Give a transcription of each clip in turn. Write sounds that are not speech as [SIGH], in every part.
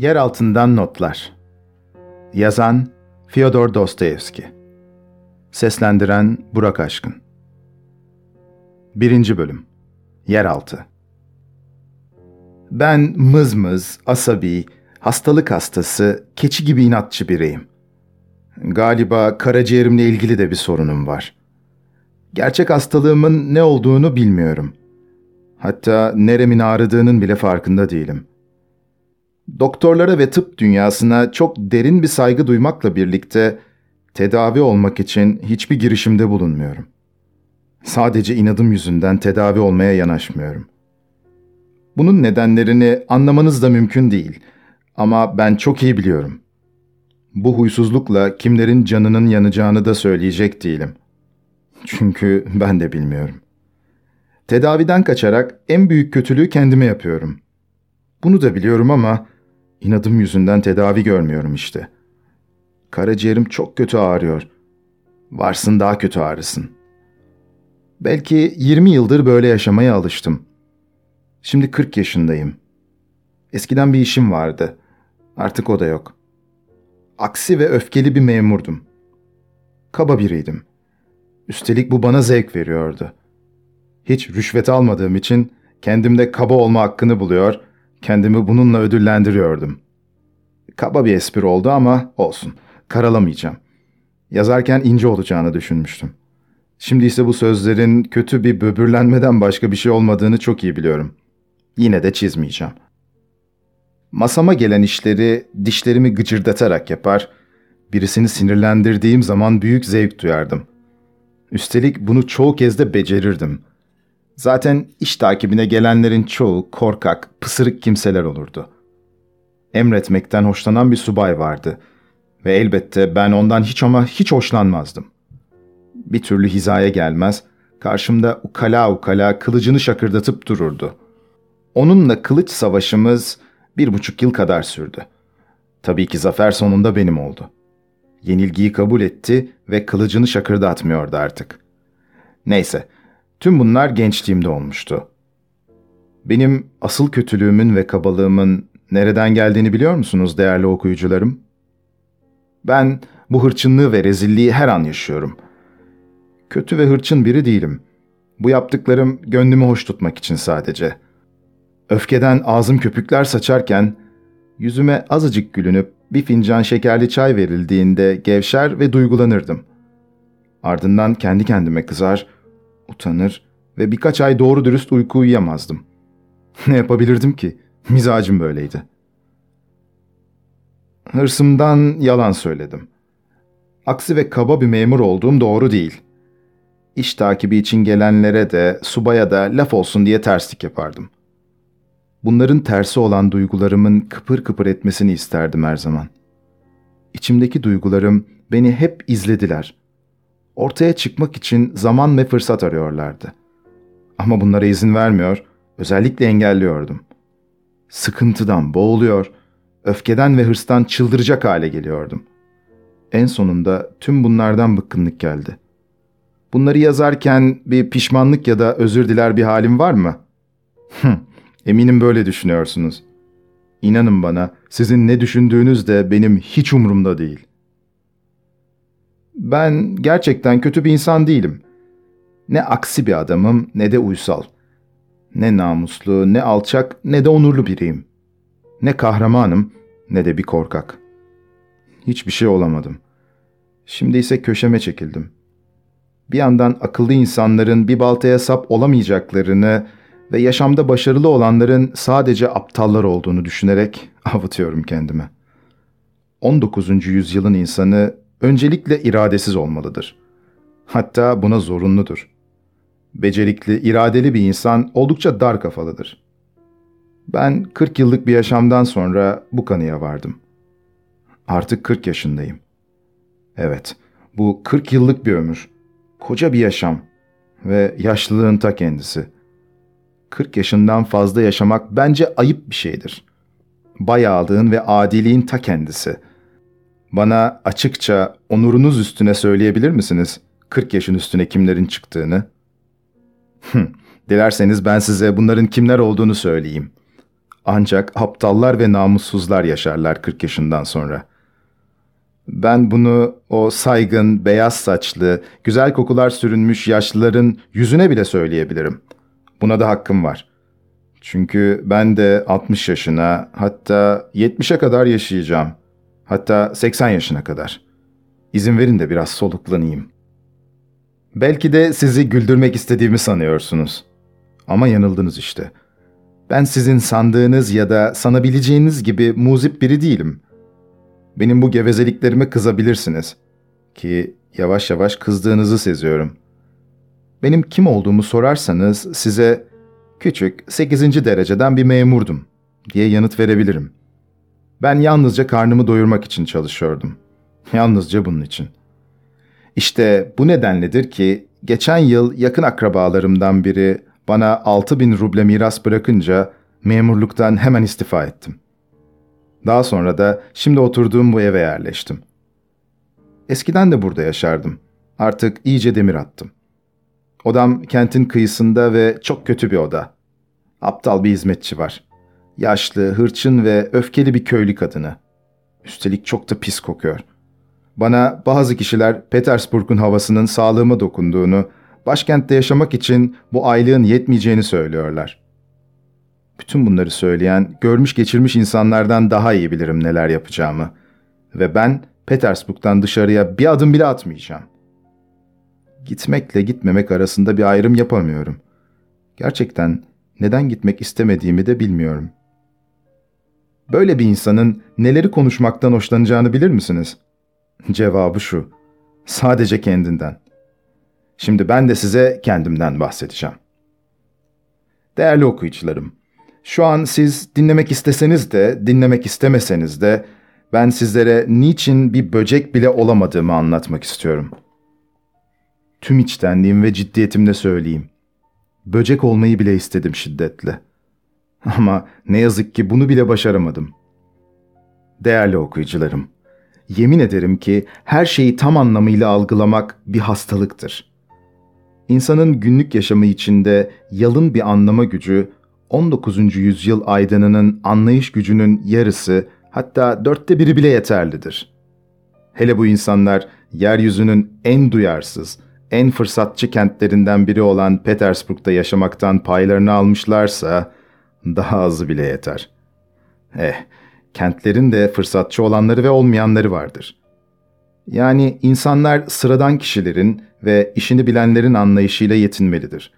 Yer altından notlar. Yazan Fyodor Dostoyevski. Seslendiren Burak Aşkın. Birinci bölüm. Yeraltı. Ben mızmız, asabi, hastalık hastası, keçi gibi inatçı biriyim. Galiba karaciğerimle ilgili de bir sorunum var. Gerçek hastalığımın ne olduğunu bilmiyorum. Hatta neremin ağrıdığının bile farkında değilim. Doktorlara ve tıp dünyasına çok derin bir saygı duymakla birlikte tedavi olmak için hiçbir girişimde bulunmuyorum. Sadece inadım yüzünden tedavi olmaya yanaşmıyorum. Bunun nedenlerini anlamanız da mümkün değil ama ben çok iyi biliyorum. Bu huysuzlukla kimlerin canının yanacağını da söyleyecek değilim. Çünkü ben de bilmiyorum. Tedaviden kaçarak en büyük kötülüğü kendime yapıyorum. Bunu da biliyorum ama inadım yüzünden tedavi görmüyorum işte. Karaciğerim çok kötü ağrıyor. Varsın daha kötü ağrısın. Belki 20 yıldır böyle yaşamaya alıştım. Şimdi 40 yaşındayım. Eskiden bir işim vardı. Artık o da yok. Aksi ve öfkeli bir memurdum. Kaba biriydim. Üstelik bu bana zevk veriyordu. Hiç rüşvet almadığım için kendimde kaba olma hakkını buluyor, kendimi bununla ödüllendiriyordum. Kaba bir espri oldu ama olsun, karalamayacağım. Yazarken ince olacağını düşünmüştüm. Şimdi ise bu sözlerin kötü bir böbürlenmeden başka bir şey olmadığını çok iyi biliyorum. Yine de çizmeyeceğim. Masama gelen işleri dişlerimi gıcırdatarak yapar, birisini sinirlendirdiğim zaman büyük zevk duyardım. Üstelik bunu çoğu kez de becerirdim. Zaten iş takibine gelenlerin çoğu korkak, pısırık kimseler olurdu. Emretmekten hoşlanan bir subay vardı ve elbette ben ondan hiç ama hiç hoşlanmazdım. Bir türlü hizaya gelmez, karşımda ukala ukala kılıcını şakırdatıp dururdu. Onunla kılıç savaşımız bir buçuk yıl kadar sürdü. Tabii ki zafer sonunda benim oldu. Yenilgiyi kabul etti ve kılıcını şakırdatmıyordu artık. Neyse, tüm bunlar gençliğimde olmuştu. Benim asıl kötülüğümün ve kabalığımın nereden geldiğini biliyor musunuz değerli okuyucularım? Ben bu hırçınlığı ve rezilliği her an yaşıyorum. Kötü ve hırçın biri değilim. Bu yaptıklarım gönlümü hoş tutmak için sadece. Öfkeden ağzım köpükler saçarken yüzüme azıcık gülünüp bir fincan şekerli çay verildiğinde gevşer ve duygulanırdım. Ardından kendi kendime kızar, utanır ve birkaç ay doğru dürüst uyku uyuyamazdım. [LAUGHS] ne yapabilirdim ki? Mizacım böyleydi. Hırsımdan yalan söyledim. Aksi ve kaba bir memur olduğum doğru değil. İş takibi için gelenlere de, subaya da laf olsun diye terslik yapardım. Bunların tersi olan duygularımın kıpır kıpır etmesini isterdim her zaman. İçimdeki duygularım beni hep izlediler. Ortaya çıkmak için zaman ve fırsat arıyorlardı. Ama bunlara izin vermiyor, özellikle engelliyordum. Sıkıntıdan boğuluyor, öfkeden ve hırstan çıldıracak hale geliyordum. En sonunda tüm bunlardan bıkkınlık geldi. Bunları yazarken bir pişmanlık ya da özür diler bir halim var mı? Eminim böyle düşünüyorsunuz. İnanın bana, sizin ne düşündüğünüz de benim hiç umurumda değil. Ben gerçekten kötü bir insan değilim. Ne aksi bir adamım ne de uysal. Ne namuslu, ne alçak, ne de onurlu biriyim. Ne kahramanım, ne de bir korkak. Hiçbir şey olamadım. Şimdi ise köşeme çekildim. Bir yandan akıllı insanların bir baltaya sap olamayacaklarını ve yaşamda başarılı olanların sadece aptallar olduğunu düşünerek [LAUGHS] avutuyorum kendime. 19. yüzyılın insanı öncelikle iradesiz olmalıdır. Hatta buna zorunludur. Becerikli, iradeli bir insan oldukça dar kafalıdır. Ben 40 yıllık bir yaşamdan sonra bu kanıya vardım. Artık 40 yaşındayım. Evet, bu 40 yıllık bir ömür. Koca bir yaşam ve yaşlılığın ta kendisi.'' 40 yaşından fazla yaşamak bence ayıp bir şeydir. Bayağılığın ve adiliğin ta kendisi. Bana açıkça onurunuz üstüne söyleyebilir misiniz 40 yaşın üstüne kimlerin çıktığını? Dilerseniz ben size bunların kimler olduğunu söyleyeyim. Ancak aptallar ve namussuzlar yaşarlar 40 yaşından sonra. Ben bunu o saygın, beyaz saçlı, güzel kokular sürünmüş yaşlıların yüzüne bile söyleyebilirim. Buna da hakkım var. Çünkü ben de 60 yaşına, hatta 70'e kadar yaşayacağım. Hatta 80 yaşına kadar. İzin verin de biraz soluklanayım. Belki de sizi güldürmek istediğimi sanıyorsunuz. Ama yanıldınız işte. Ben sizin sandığınız ya da sanabileceğiniz gibi muzip biri değilim. Benim bu gevezeliklerime kızabilirsiniz. Ki yavaş yavaş kızdığınızı seziyorum. Benim kim olduğumu sorarsanız size küçük 8. dereceden bir memurdum diye yanıt verebilirim. Ben yalnızca karnımı doyurmak için çalışıyordum. Yalnızca bunun için. İşte bu nedenledir ki geçen yıl yakın akrabalarımdan biri bana 6 bin ruble miras bırakınca memurluktan hemen istifa ettim. Daha sonra da şimdi oturduğum bu eve yerleştim. Eskiden de burada yaşardım. Artık iyice demir attım. Odam kentin kıyısında ve çok kötü bir oda. Aptal bir hizmetçi var. Yaşlı, hırçın ve öfkeli bir köylü kadını. Üstelik çok da pis kokuyor. Bana bazı kişiler Petersburg'un havasının sağlığıma dokunduğunu, başkentte yaşamak için bu aylığın yetmeyeceğini söylüyorlar. Bütün bunları söyleyen, görmüş geçirmiş insanlardan daha iyi bilirim neler yapacağımı. Ve ben Petersburg'dan dışarıya bir adım bile atmayacağım. Gitmekle gitmemek arasında bir ayrım yapamıyorum. Gerçekten neden gitmek istemediğimi de bilmiyorum. Böyle bir insanın neleri konuşmaktan hoşlanacağını bilir misiniz? Cevabı şu. Sadece kendinden. Şimdi ben de size kendimden bahsedeceğim. Değerli okuyucularım, şu an siz dinlemek isteseniz de, dinlemek istemeseniz de ben sizlere niçin bir böcek bile olamadığımı anlatmak istiyorum. Tüm içtenliğim ve ciddiyetimle söyleyeyim. Böcek olmayı bile istedim şiddetle. [LAUGHS] Ama ne yazık ki bunu bile başaramadım. Değerli okuyucularım, yemin ederim ki her şeyi tam anlamıyla algılamak bir hastalıktır. İnsanın günlük yaşamı içinde yalın bir anlama gücü 19. yüzyıl aydınının anlayış gücünün yarısı hatta dörtte biri bile yeterlidir. Hele bu insanlar yeryüzünün en duyarsız, en fırsatçı kentlerinden biri olan Petersburg'da yaşamaktan paylarını almışlarsa daha azı bile yeter. Eh, kentlerin de fırsatçı olanları ve olmayanları vardır. Yani insanlar sıradan kişilerin ve işini bilenlerin anlayışıyla yetinmelidir.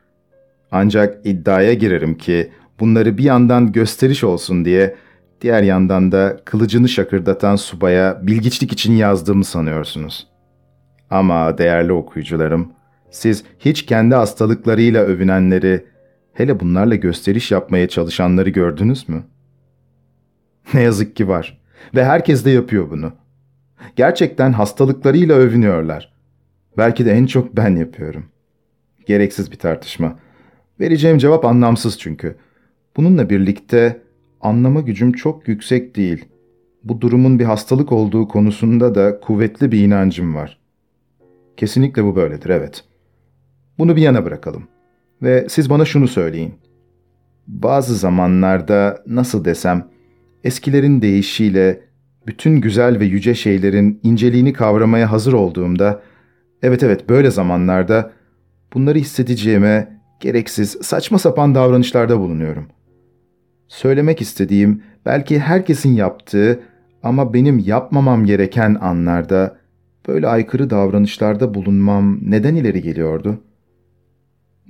Ancak iddiaya girerim ki bunları bir yandan gösteriş olsun diye, diğer yandan da kılıcını şakırdatan subaya bilgiçlik için yazdığımı sanıyorsunuz. Ama değerli okuyucularım, siz hiç kendi hastalıklarıyla övünenleri, hele bunlarla gösteriş yapmaya çalışanları gördünüz mü? Ne yazık ki var ve herkes de yapıyor bunu. Gerçekten hastalıklarıyla övünüyorlar. Belki de en çok ben yapıyorum. Gereksiz bir tartışma. Vereceğim cevap anlamsız çünkü. Bununla birlikte anlama gücüm çok yüksek değil. Bu durumun bir hastalık olduğu konusunda da kuvvetli bir inancım var. Kesinlikle bu böyledir, evet. Bunu bir yana bırakalım. Ve siz bana şunu söyleyin. Bazı zamanlarda nasıl desem, eskilerin deyişiyle bütün güzel ve yüce şeylerin inceliğini kavramaya hazır olduğumda, evet evet böyle zamanlarda bunları hissedeceğime gereksiz, saçma sapan davranışlarda bulunuyorum. Söylemek istediğim belki herkesin yaptığı ama benim yapmamam gereken anlarda böyle aykırı davranışlarda bulunmam neden ileri geliyordu?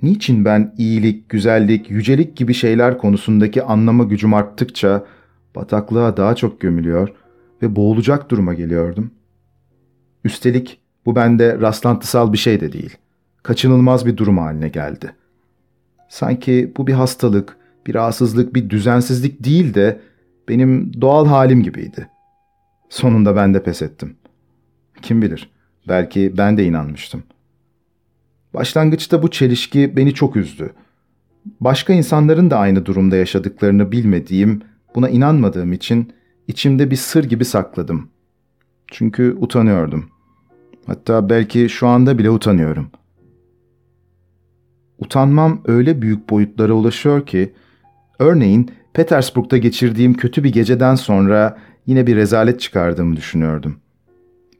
Niçin ben iyilik, güzellik, yücelik gibi şeyler konusundaki anlama gücüm arttıkça bataklığa daha çok gömülüyor ve boğulacak duruma geliyordum? Üstelik bu bende rastlantısal bir şey de değil. Kaçınılmaz bir durum haline geldi. Sanki bu bir hastalık, bir rahatsızlık, bir düzensizlik değil de benim doğal halim gibiydi. Sonunda ben de pes ettim. Kim bilir, belki ben de inanmıştım. Başlangıçta bu çelişki beni çok üzdü. Başka insanların da aynı durumda yaşadıklarını bilmediğim, buna inanmadığım için içimde bir sır gibi sakladım. Çünkü utanıyordum. Hatta belki şu anda bile utanıyorum. Utanmam öyle büyük boyutlara ulaşıyor ki, örneğin Petersburg'da geçirdiğim kötü bir geceden sonra yine bir rezalet çıkardığımı düşünüyordum.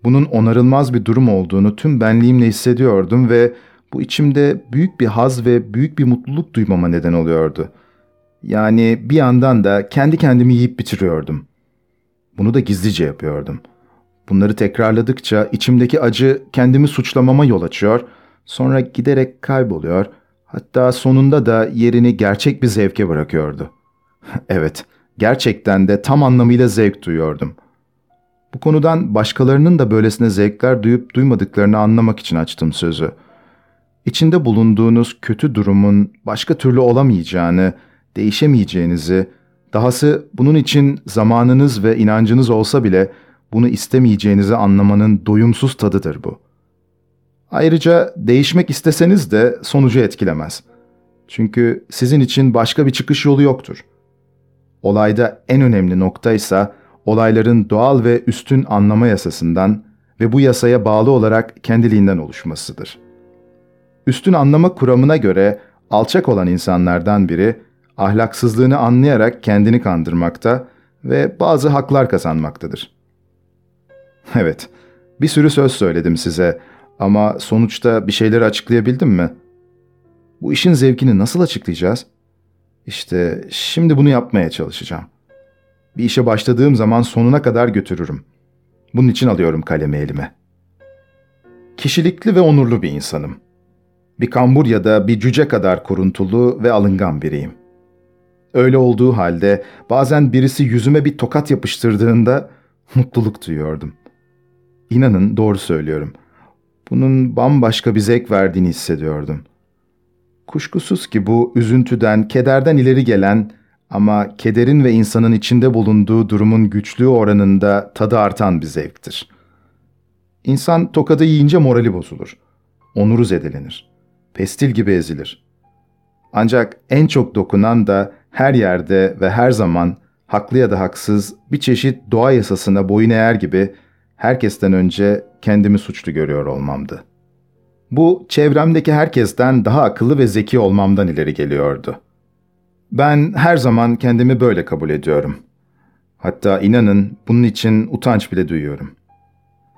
Bunun onarılmaz bir durum olduğunu tüm benliğimle hissediyordum ve bu içimde büyük bir haz ve büyük bir mutluluk duymama neden oluyordu. Yani bir yandan da kendi kendimi yiyip bitiriyordum. Bunu da gizlice yapıyordum. Bunları tekrarladıkça içimdeki acı kendimi suçlamama yol açıyor, sonra giderek kayboluyor, hatta sonunda da yerini gerçek bir zevke bırakıyordu. [LAUGHS] evet, gerçekten de tam anlamıyla zevk duyuyordum. Bu konudan başkalarının da böylesine zevkler duyup duymadıklarını anlamak için açtım sözü. İçinde bulunduğunuz kötü durumun başka türlü olamayacağını, değişemeyeceğinizi, dahası bunun için zamanınız ve inancınız olsa bile bunu istemeyeceğinizi anlamanın doyumsuz tadıdır bu. Ayrıca değişmek isteseniz de sonucu etkilemez. Çünkü sizin için başka bir çıkış yolu yoktur. Olayda en önemli nokta ise olayların doğal ve üstün anlama yasasından ve bu yasaya bağlı olarak kendiliğinden oluşmasıdır. Üstün anlama kuramına göre alçak olan insanlardan biri ahlaksızlığını anlayarak kendini kandırmakta ve bazı haklar kazanmaktadır. Evet, bir sürü söz söyledim size ama sonuçta bir şeyleri açıklayabildim mi? Bu işin zevkini nasıl açıklayacağız? İşte şimdi bunu yapmaya çalışacağım. Bir işe başladığım zaman sonuna kadar götürürüm. Bunun için alıyorum kalemi elime. Kişilikli ve onurlu bir insanım. Bir kambur ya da bir cüce kadar kuruntulu ve alıngan biriyim. Öyle olduğu halde bazen birisi yüzüme bir tokat yapıştırdığında mutluluk duyuyordum. İnanın doğru söylüyorum. Bunun bambaşka bir zevk verdiğini hissediyordum. Kuşkusuz ki bu üzüntüden, kederden ileri gelen ama kederin ve insanın içinde bulunduğu durumun güçlüğü oranında tadı artan bir zevktir. İnsan tokadı yiyince morali bozulur. Onuru zedelenir. Pestil gibi ezilir. Ancak en çok dokunan da her yerde ve her zaman haklı ya da haksız bir çeşit doğa yasasına boyun eğer gibi herkesten önce kendimi suçlu görüyor olmamdı. Bu çevremdeki herkesten daha akıllı ve zeki olmamdan ileri geliyordu. Ben her zaman kendimi böyle kabul ediyorum. Hatta inanın bunun için utanç bile duyuyorum.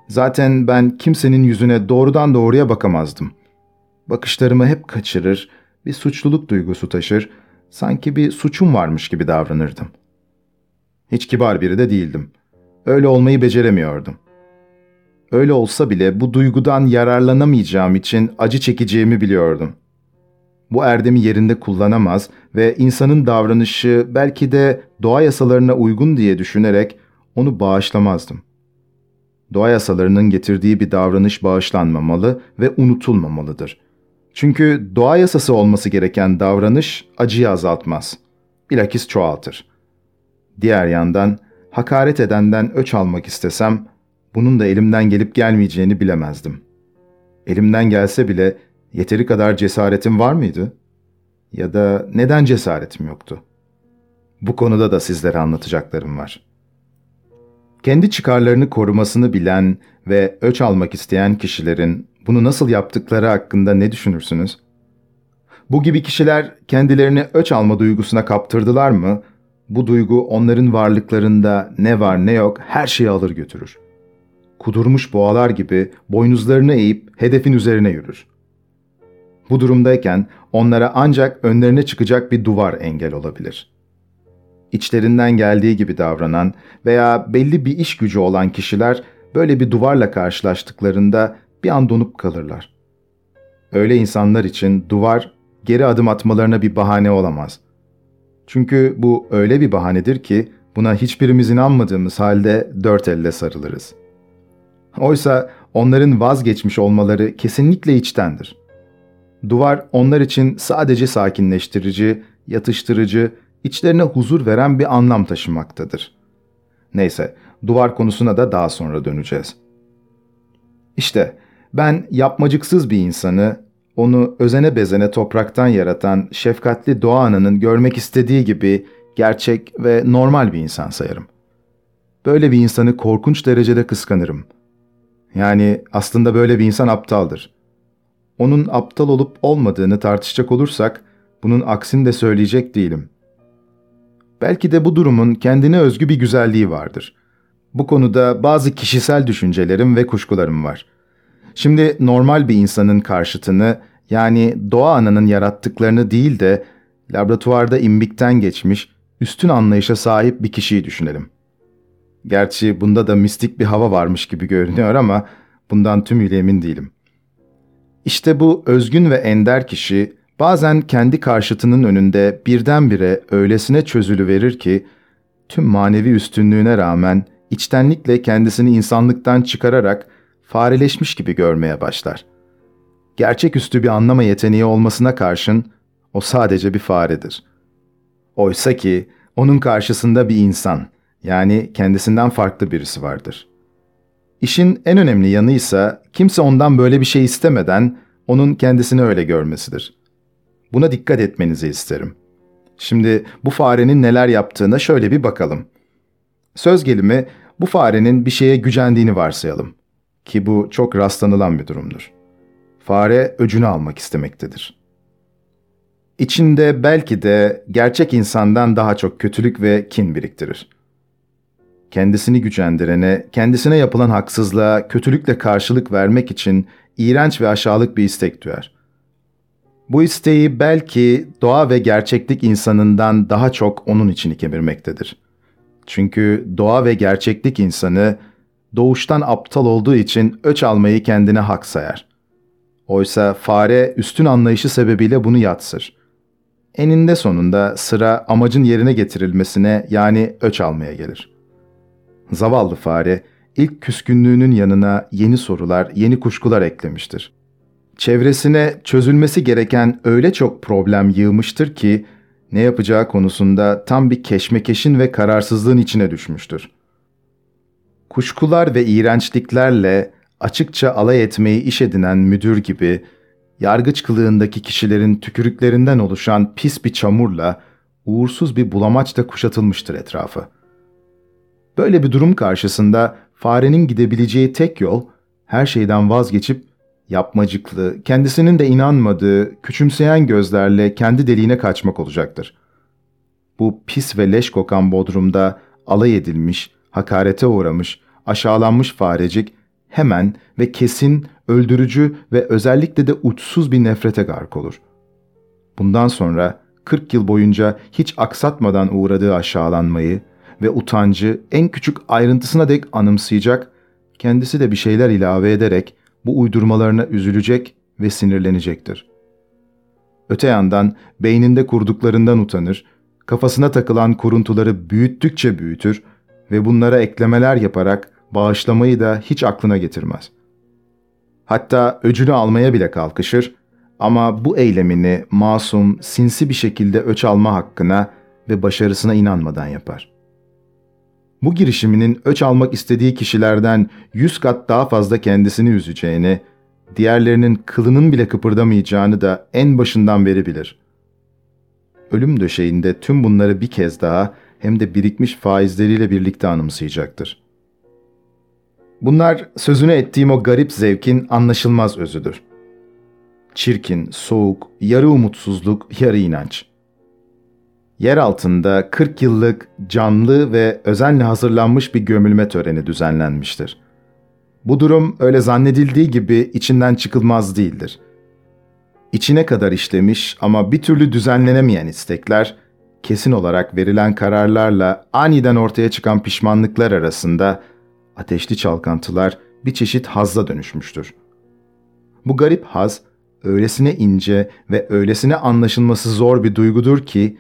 Zaten ben kimsenin yüzüne doğrudan doğruya bakamazdım. Bakışlarımı hep kaçırır, bir suçluluk duygusu taşır, sanki bir suçum varmış gibi davranırdım. Hiç kibar biri de değildim. Öyle olmayı beceremiyordum. Öyle olsa bile bu duygudan yararlanamayacağım için acı çekeceğimi biliyordum. Bu erdemi yerinde kullanamaz ve insanın davranışı belki de doğa yasalarına uygun diye düşünerek onu bağışlamazdım. Doğa yasalarının getirdiği bir davranış bağışlanmamalı ve unutulmamalıdır. Çünkü doğa yasası olması gereken davranış acıyı azaltmaz. Bilakis çoğaltır. Diğer yandan hakaret edenden öç almak istesem bunun da elimden gelip gelmeyeceğini bilemezdim. Elimden gelse bile yeteri kadar cesaretim var mıydı? Ya da neden cesaretim yoktu? Bu konuda da sizlere anlatacaklarım var. Kendi çıkarlarını korumasını bilen ve öç almak isteyen kişilerin bunu nasıl yaptıkları hakkında ne düşünürsünüz? Bu gibi kişiler kendilerini öç alma duygusuna kaptırdılar mı, bu duygu onların varlıklarında ne var ne yok her şeyi alır götürür kudurmuş boğalar gibi boynuzlarını eğip hedefin üzerine yürür. Bu durumdayken onlara ancak önlerine çıkacak bir duvar engel olabilir. İçlerinden geldiği gibi davranan veya belli bir iş gücü olan kişiler böyle bir duvarla karşılaştıklarında bir an donup kalırlar. Öyle insanlar için duvar geri adım atmalarına bir bahane olamaz. Çünkü bu öyle bir bahanedir ki buna hiçbirimiz inanmadığımız halde dört elle sarılırız.'' Oysa onların vazgeçmiş olmaları kesinlikle içtendir. Duvar onlar için sadece sakinleştirici, yatıştırıcı, içlerine huzur veren bir anlam taşımaktadır. Neyse, duvar konusuna da daha sonra döneceğiz. İşte ben yapmacıksız bir insanı, onu özene bezene topraktan yaratan şefkatli doğa ananın görmek istediği gibi gerçek ve normal bir insan sayarım. Böyle bir insanı korkunç derecede kıskanırım. Yani aslında böyle bir insan aptaldır. Onun aptal olup olmadığını tartışacak olursak bunun aksini de söyleyecek değilim. Belki de bu durumun kendine özgü bir güzelliği vardır. Bu konuda bazı kişisel düşüncelerim ve kuşkularım var. Şimdi normal bir insanın karşıtını yani doğa ananın yarattıklarını değil de laboratuvarda imbikten geçmiş, üstün anlayışa sahip bir kişiyi düşünelim. Gerçi bunda da mistik bir hava varmış gibi görünüyor ama bundan tümüyle emin değilim. İşte bu özgün ve ender kişi bazen kendi karşıtının önünde birdenbire öylesine çözülü verir ki tüm manevi üstünlüğüne rağmen içtenlikle kendisini insanlıktan çıkararak fareleşmiş gibi görmeye başlar. Gerçeküstü bir anlama yeteneği olmasına karşın o sadece bir faredir. Oysa ki onun karşısında bir insan, yani kendisinden farklı birisi vardır. İşin en önemli yanı ise kimse ondan böyle bir şey istemeden onun kendisini öyle görmesidir. Buna dikkat etmenizi isterim. Şimdi bu farenin neler yaptığına şöyle bir bakalım. Söz gelimi bu farenin bir şeye gücendiğini varsayalım. Ki bu çok rastlanılan bir durumdur. Fare öcünü almak istemektedir. İçinde belki de gerçek insandan daha çok kötülük ve kin biriktirir. Kendisini gücendirene, kendisine yapılan haksızlığa kötülükle karşılık vermek için iğrenç ve aşağılık bir istek duyar. Bu isteği belki doğa ve gerçeklik insanından daha çok onun içini kemirmektedir. Çünkü doğa ve gerçeklik insanı doğuştan aptal olduğu için öç almayı kendine hak sayar. Oysa fare üstün anlayışı sebebiyle bunu yatsır. Eninde sonunda sıra amacın yerine getirilmesine yani öç almaya gelir. Zavallı fare ilk küskünlüğünün yanına yeni sorular, yeni kuşkular eklemiştir. Çevresine çözülmesi gereken öyle çok problem yığmıştır ki ne yapacağı konusunda tam bir keşmekeşin ve kararsızlığın içine düşmüştür. Kuşkular ve iğrençliklerle açıkça alay etmeyi iş edinen müdür gibi yargıç kılığındaki kişilerin tükürüklerinden oluşan pis bir çamurla uğursuz bir bulamaçla kuşatılmıştır etrafı. Böyle bir durum karşısında farenin gidebileceği tek yol her şeyden vazgeçip yapmacıklı, kendisinin de inanmadığı, küçümseyen gözlerle kendi deliğine kaçmak olacaktır. Bu pis ve leş kokan bodrumda alay edilmiş, hakarete uğramış, aşağılanmış farecik hemen ve kesin öldürücü ve özellikle de uçsuz bir nefrete gark olur. Bundan sonra 40 yıl boyunca hiç aksatmadan uğradığı aşağılanmayı ve utancı en küçük ayrıntısına dek anımsayacak, kendisi de bir şeyler ilave ederek bu uydurmalarına üzülecek ve sinirlenecektir. Öte yandan beyninde kurduklarından utanır, kafasına takılan kuruntuları büyüttükçe büyütür ve bunlara eklemeler yaparak bağışlamayı da hiç aklına getirmez. Hatta öcünü almaya bile kalkışır ama bu eylemini masum, sinsi bir şekilde öç alma hakkına ve başarısına inanmadan yapar. Bu girişiminin öç almak istediği kişilerden yüz kat daha fazla kendisini üzeceğini, diğerlerinin kılının bile kıpırdamayacağını da en başından beri bilir. Ölüm döşeğinde tüm bunları bir kez daha hem de birikmiş faizleriyle birlikte anımsayacaktır. Bunlar sözünü ettiğim o garip zevkin anlaşılmaz özüdür. Çirkin, soğuk, yarı umutsuzluk, yarı inanç. Yer altında 40 yıllık canlı ve özenle hazırlanmış bir gömülme töreni düzenlenmiştir. Bu durum öyle zannedildiği gibi içinden çıkılmaz değildir. İçine kadar işlemiş ama bir türlü düzenlenemeyen istekler, kesin olarak verilen kararlarla aniden ortaya çıkan pişmanlıklar arasında ateşli çalkantılar bir çeşit hazla dönüşmüştür. Bu garip haz, öylesine ince ve öylesine anlaşılması zor bir duygudur ki,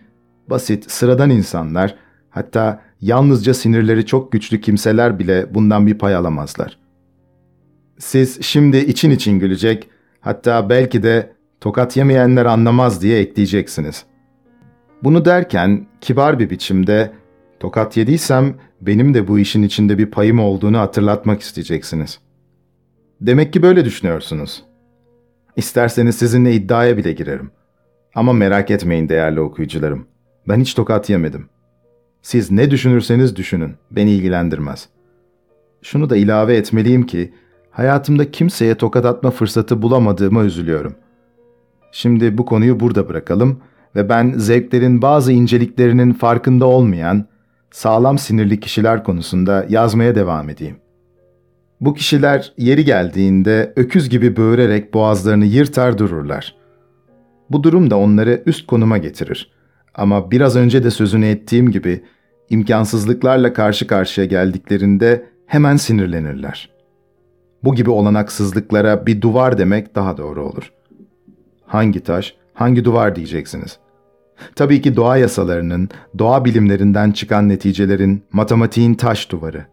basit, sıradan insanlar, hatta yalnızca sinirleri çok güçlü kimseler bile bundan bir pay alamazlar. Siz şimdi için için gülecek, hatta belki de tokat yemeyenler anlamaz diye ekleyeceksiniz. Bunu derken kibar bir biçimde tokat yediysem benim de bu işin içinde bir payım olduğunu hatırlatmak isteyeceksiniz. Demek ki böyle düşünüyorsunuz. İsterseniz sizinle iddiaya bile girerim. Ama merak etmeyin değerli okuyucularım. Ben hiç tokat yemedim. Siz ne düşünürseniz düşünün, beni ilgilendirmez. Şunu da ilave etmeliyim ki, hayatımda kimseye tokat atma fırsatı bulamadığıma üzülüyorum. Şimdi bu konuyu burada bırakalım ve ben zevklerin bazı inceliklerinin farkında olmayan, sağlam sinirli kişiler konusunda yazmaya devam edeyim. Bu kişiler yeri geldiğinde öküz gibi böğürerek boğazlarını yırtar dururlar. Bu durum da onları üst konuma getirir. Ama biraz önce de sözünü ettiğim gibi imkansızlıklarla karşı karşıya geldiklerinde hemen sinirlenirler. Bu gibi olanaksızlıklara bir duvar demek daha doğru olur. Hangi taş, hangi duvar diyeceksiniz. Tabii ki doğa yasalarının, doğa bilimlerinden çıkan neticelerin matematiğin taş duvarı.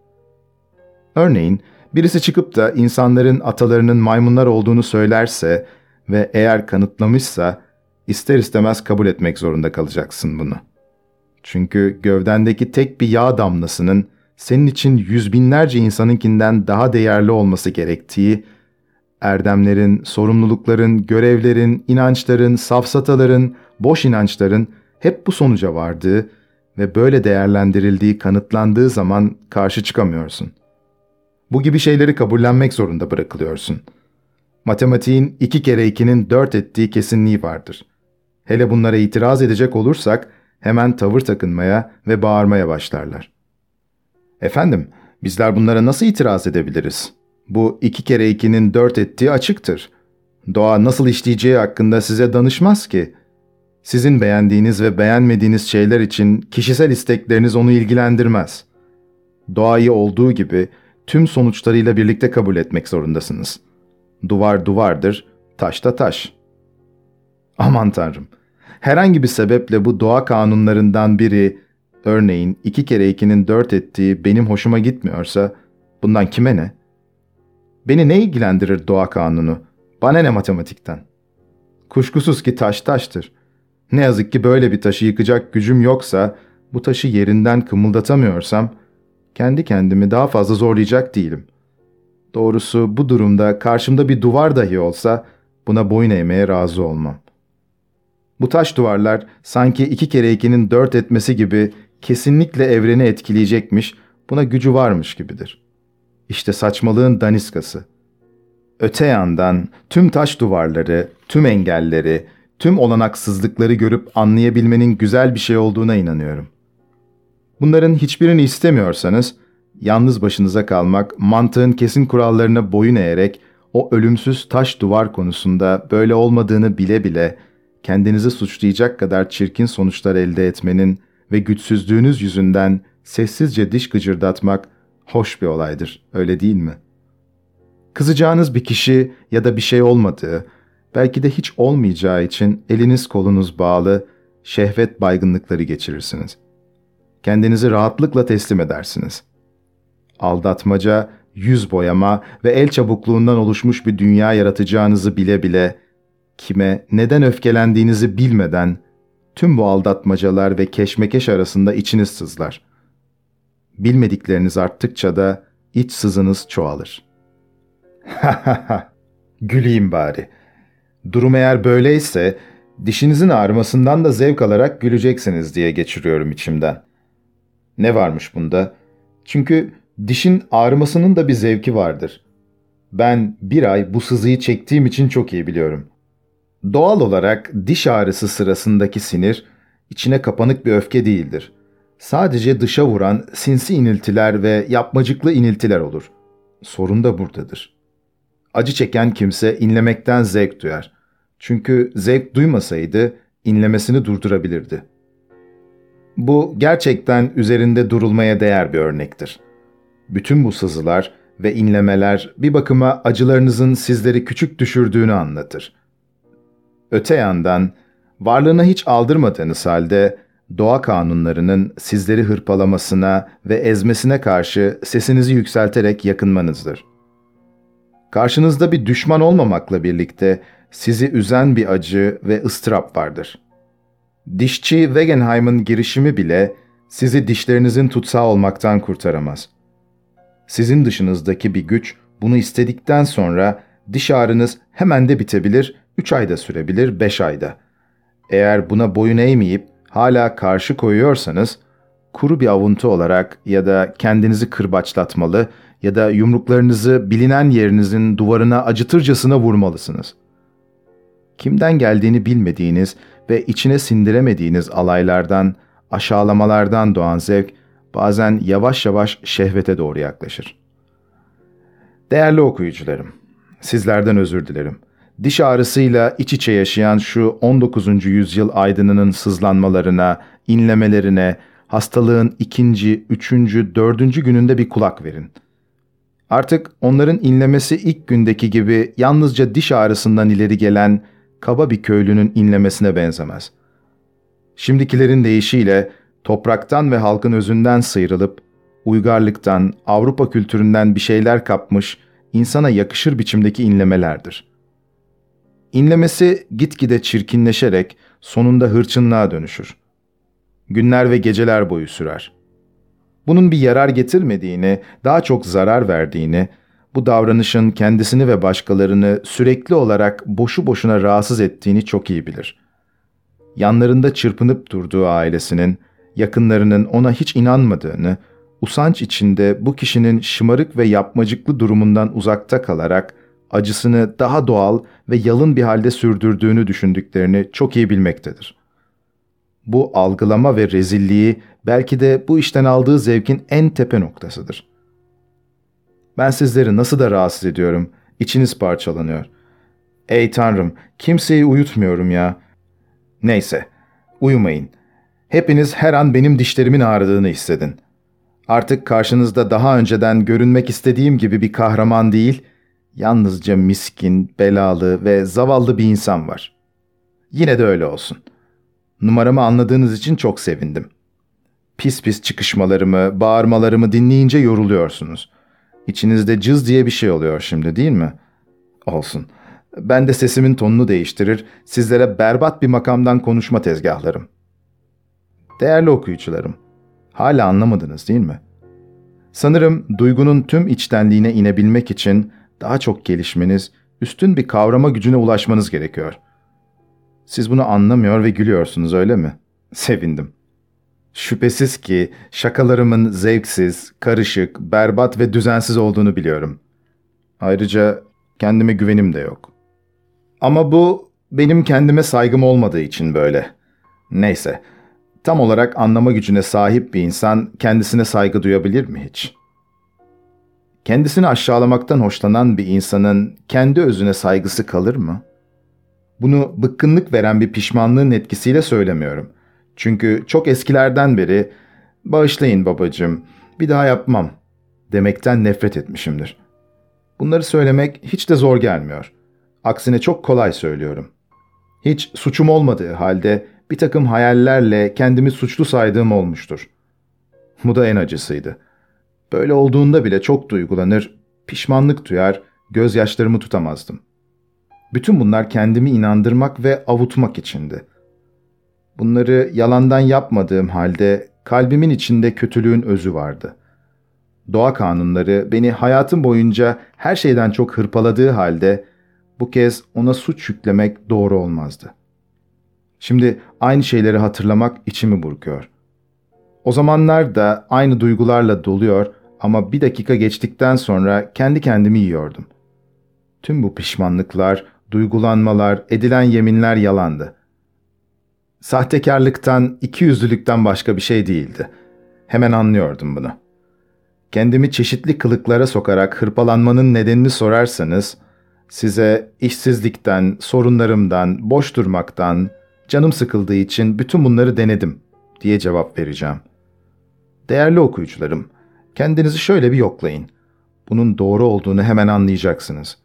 Örneğin birisi çıkıp da insanların atalarının maymunlar olduğunu söylerse ve eğer kanıtlamışsa ister istemez kabul etmek zorunda kalacaksın bunu. Çünkü gövdendeki tek bir yağ damlasının senin için yüz binlerce insanınkinden daha değerli olması gerektiği, erdemlerin, sorumlulukların, görevlerin, inançların, safsataların, boş inançların hep bu sonuca vardığı ve böyle değerlendirildiği kanıtlandığı zaman karşı çıkamıyorsun. Bu gibi şeyleri kabullenmek zorunda bırakılıyorsun. Matematiğin iki kere ikinin dört ettiği kesinliği vardır. Hele bunlara itiraz edecek olursak hemen tavır takınmaya ve bağırmaya başlarlar. Efendim, bizler bunlara nasıl itiraz edebiliriz? Bu iki kere ikinin dört ettiği açıktır. Doğa nasıl işleyeceği hakkında size danışmaz ki. Sizin beğendiğiniz ve beğenmediğiniz şeyler için kişisel istekleriniz onu ilgilendirmez. Doğayı olduğu gibi tüm sonuçlarıyla birlikte kabul etmek zorundasınız. Duvar duvardır, taş da taş. Aman tanrım, herhangi bir sebeple bu doğa kanunlarından biri Örneğin iki kere ikinin dört ettiği benim hoşuma gitmiyorsa bundan kime ne? Beni ne ilgilendirir doğa kanunu? Bana ne matematikten? Kuşkusuz ki taş taştır. Ne yazık ki böyle bir taşı yıkacak gücüm yoksa, bu taşı yerinden kımıldatamıyorsam, kendi kendimi daha fazla zorlayacak değilim. Doğrusu bu durumda karşımda bir duvar dahi olsa, buna boyun eğmeye razı olmam. Bu taş duvarlar sanki iki kere ikinin dört etmesi gibi kesinlikle evreni etkileyecekmiş, buna gücü varmış gibidir. İşte saçmalığın daniskası. Öte yandan tüm taş duvarları, tüm engelleri, tüm olanaksızlıkları görüp anlayabilmenin güzel bir şey olduğuna inanıyorum. Bunların hiçbirini istemiyorsanız, yalnız başınıza kalmak, mantığın kesin kurallarına boyun eğerek o ölümsüz taş duvar konusunda böyle olmadığını bile bile kendinizi suçlayacak kadar çirkin sonuçlar elde etmenin ve güçsüzlüğünüz yüzünden sessizce diş gıcırdatmak hoş bir olaydır, öyle değil mi? Kızacağınız bir kişi ya da bir şey olmadığı, belki de hiç olmayacağı için eliniz kolunuz bağlı, şehvet baygınlıkları geçirirsiniz. Kendinizi rahatlıkla teslim edersiniz. Aldatmaca, yüz boyama ve el çabukluğundan oluşmuş bir dünya yaratacağınızı bile bile, kime, neden öfkelendiğinizi bilmeden Tüm bu aldatmacalar ve keşmekeş arasında içiniz sızlar. Bilmedikleriniz arttıkça da iç sızınız çoğalır. [LAUGHS] Ha ha ha, güleyim bari. Durum eğer böyleyse dişinizin ağrımasından da zevk alarak güleceksiniz diye geçiriyorum içimden. Ne varmış bunda? Çünkü dişin ağrımasının da bir zevki vardır. Ben bir ay bu sızıyı çektiğim için çok iyi biliyorum. Doğal olarak diş ağrısı sırasındaki sinir içine kapanık bir öfke değildir. Sadece dışa vuran sinsi iniltiler ve yapmacıklı iniltiler olur. Sorun da buradadır. Acı çeken kimse inlemekten zevk duyar. Çünkü zevk duymasaydı inlemesini durdurabilirdi. Bu gerçekten üzerinde durulmaya değer bir örnektir. Bütün bu sızılar ve inlemeler bir bakıma acılarınızın sizleri küçük düşürdüğünü anlatır. Öte yandan varlığına hiç aldırmadığınız halde doğa kanunlarının sizleri hırpalamasına ve ezmesine karşı sesinizi yükselterek yakınmanızdır. Karşınızda bir düşman olmamakla birlikte sizi üzen bir acı ve ıstırap vardır. Dişçi Wegenheim'ın girişimi bile sizi dişlerinizin tutsağı olmaktan kurtaramaz. Sizin dışınızdaki bir güç bunu istedikten sonra diş ağrınız hemen de bitebilir 3 ayda sürebilir 5 ayda. Eğer buna boyun eğmeyip hala karşı koyuyorsanız kuru bir avuntu olarak ya da kendinizi kırbaçlatmalı ya da yumruklarınızı bilinen yerinizin duvarına acıtırcasına vurmalısınız. kimden geldiğini bilmediğiniz ve içine sindiremediğiniz alaylardan, aşağılamalardan doğan zevk bazen yavaş yavaş şehvete doğru yaklaşır. Değerli okuyucularım, sizlerden özür dilerim. Diş ağrısıyla iç içe yaşayan şu 19. yüzyıl aydınının sızlanmalarına, inlemelerine, hastalığın ikinci, üçüncü, dördüncü gününde bir kulak verin. Artık onların inlemesi ilk gündeki gibi yalnızca diş ağrısından ileri gelen kaba bir köylünün inlemesine benzemez. Şimdikilerin deyişiyle topraktan ve halkın özünden sıyrılıp, uygarlıktan, Avrupa kültüründen bir şeyler kapmış, insana yakışır biçimdeki inlemelerdir. İnlemesi gitgide çirkinleşerek sonunda hırçınlığa dönüşür. Günler ve geceler boyu sürer. Bunun bir yarar getirmediğini, daha çok zarar verdiğini, bu davranışın kendisini ve başkalarını sürekli olarak boşu boşuna rahatsız ettiğini çok iyi bilir. Yanlarında çırpınıp durduğu ailesinin, yakınlarının ona hiç inanmadığını, usanç içinde bu kişinin şımarık ve yapmacıklı durumundan uzakta kalarak acısını daha doğal ve yalın bir halde sürdürdüğünü düşündüklerini çok iyi bilmektedir. Bu algılama ve rezilliği belki de bu işten aldığı zevkin en tepe noktasıdır. Ben sizleri nasıl da rahatsız ediyorum, içiniz parçalanıyor. Ey Tanrım, kimseyi uyutmuyorum ya. Neyse, uyumayın. Hepiniz her an benim dişlerimin ağrıdığını hissedin. Artık karşınızda daha önceden görünmek istediğim gibi bir kahraman değil, yalnızca miskin, belalı ve zavallı bir insan var. Yine de öyle olsun. Numaramı anladığınız için çok sevindim. Pis pis çıkışmalarımı, bağırmalarımı dinleyince yoruluyorsunuz. İçinizde cız diye bir şey oluyor şimdi değil mi? Olsun. Ben de sesimin tonunu değiştirir, sizlere berbat bir makamdan konuşma tezgahlarım. Değerli okuyucularım, hala anlamadınız değil mi? Sanırım duygunun tüm içtenliğine inebilmek için daha çok gelişmeniz, üstün bir kavrama gücüne ulaşmanız gerekiyor. Siz bunu anlamıyor ve gülüyorsunuz öyle mi? Sevindim. Şüphesiz ki şakalarımın zevksiz, karışık, berbat ve düzensiz olduğunu biliyorum. Ayrıca kendime güvenim de yok. Ama bu benim kendime saygım olmadığı için böyle. Neyse, tam olarak anlama gücüne sahip bir insan kendisine saygı duyabilir mi hiç? Kendisini aşağılamaktan hoşlanan bir insanın kendi özüne saygısı kalır mı? Bunu bıkkınlık veren bir pişmanlığın etkisiyle söylemiyorum.'' Çünkü çok eskilerden beri bağışlayın babacığım, bir daha yapmam demekten nefret etmişimdir. Bunları söylemek hiç de zor gelmiyor. Aksine çok kolay söylüyorum. Hiç suçum olmadığı halde bir takım hayallerle kendimi suçlu saydığım olmuştur. Bu da en acısıydı. Böyle olduğunda bile çok duygulanır, pişmanlık duyar, gözyaşlarımı tutamazdım. Bütün bunlar kendimi inandırmak ve avutmak içindi. Bunları yalandan yapmadığım halde kalbimin içinde kötülüğün özü vardı. Doğa kanunları beni hayatım boyunca her şeyden çok hırpaladığı halde bu kez ona suç yüklemek doğru olmazdı. Şimdi aynı şeyleri hatırlamak içimi burkuyor. O zamanlar da aynı duygularla doluyor ama bir dakika geçtikten sonra kendi kendimi yiyordum. Tüm bu pişmanlıklar, duygulanmalar, edilen yeminler yalandı. Sahtekarlıktan, ikiyüzlülükten başka bir şey değildi. Hemen anlıyordum bunu. Kendimi çeşitli kılıklara sokarak hırpalanmanın nedenini sorarsanız, size işsizlikten, sorunlarımdan, boş durmaktan, canım sıkıldığı için bütün bunları denedim diye cevap vereceğim. Değerli okuyucularım, kendinizi şöyle bir yoklayın. Bunun doğru olduğunu hemen anlayacaksınız.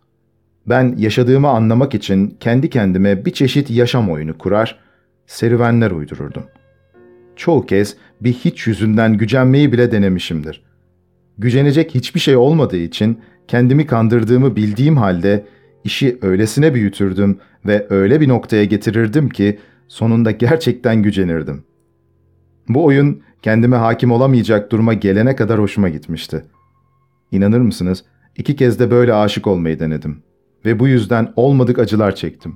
Ben yaşadığımı anlamak için kendi kendime bir çeşit yaşam oyunu kurar serüvenler uydururdum. Çoğu kez bir hiç yüzünden gücenmeyi bile denemişimdir. Gücenecek hiçbir şey olmadığı için kendimi kandırdığımı bildiğim halde işi öylesine büyütürdüm ve öyle bir noktaya getirirdim ki sonunda gerçekten gücenirdim. Bu oyun kendime hakim olamayacak duruma gelene kadar hoşuma gitmişti. İnanır mısınız? İki kez de böyle aşık olmayı denedim. Ve bu yüzden olmadık acılar çektim.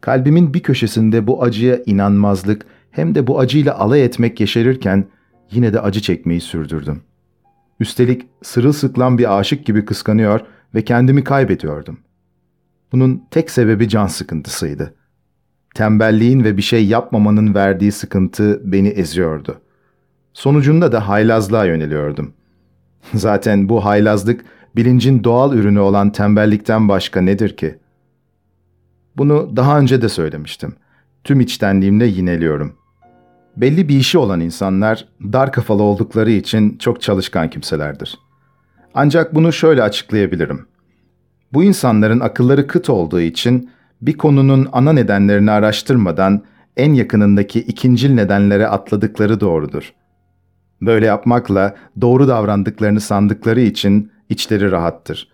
Kalbimin bir köşesinde bu acıya inanmazlık hem de bu acıyla alay etmek yeşerirken yine de acı çekmeyi sürdürdüm. Üstelik sırılsıklam bir aşık gibi kıskanıyor ve kendimi kaybediyordum. Bunun tek sebebi can sıkıntısıydı. Tembelliğin ve bir şey yapmamanın verdiği sıkıntı beni eziyordu. Sonucunda da haylazlığa yöneliyordum. [LAUGHS] Zaten bu haylazlık bilincin doğal ürünü olan tembellikten başka nedir ki? Bunu daha önce de söylemiştim. Tüm içtenliğimle yineliyorum. Belli bir işi olan insanlar dar kafalı oldukları için çok çalışkan kimselerdir. Ancak bunu şöyle açıklayabilirim. Bu insanların akılları kıt olduğu için bir konunun ana nedenlerini araştırmadan en yakınındaki ikincil nedenlere atladıkları doğrudur. Böyle yapmakla doğru davrandıklarını sandıkları için içleri rahattır.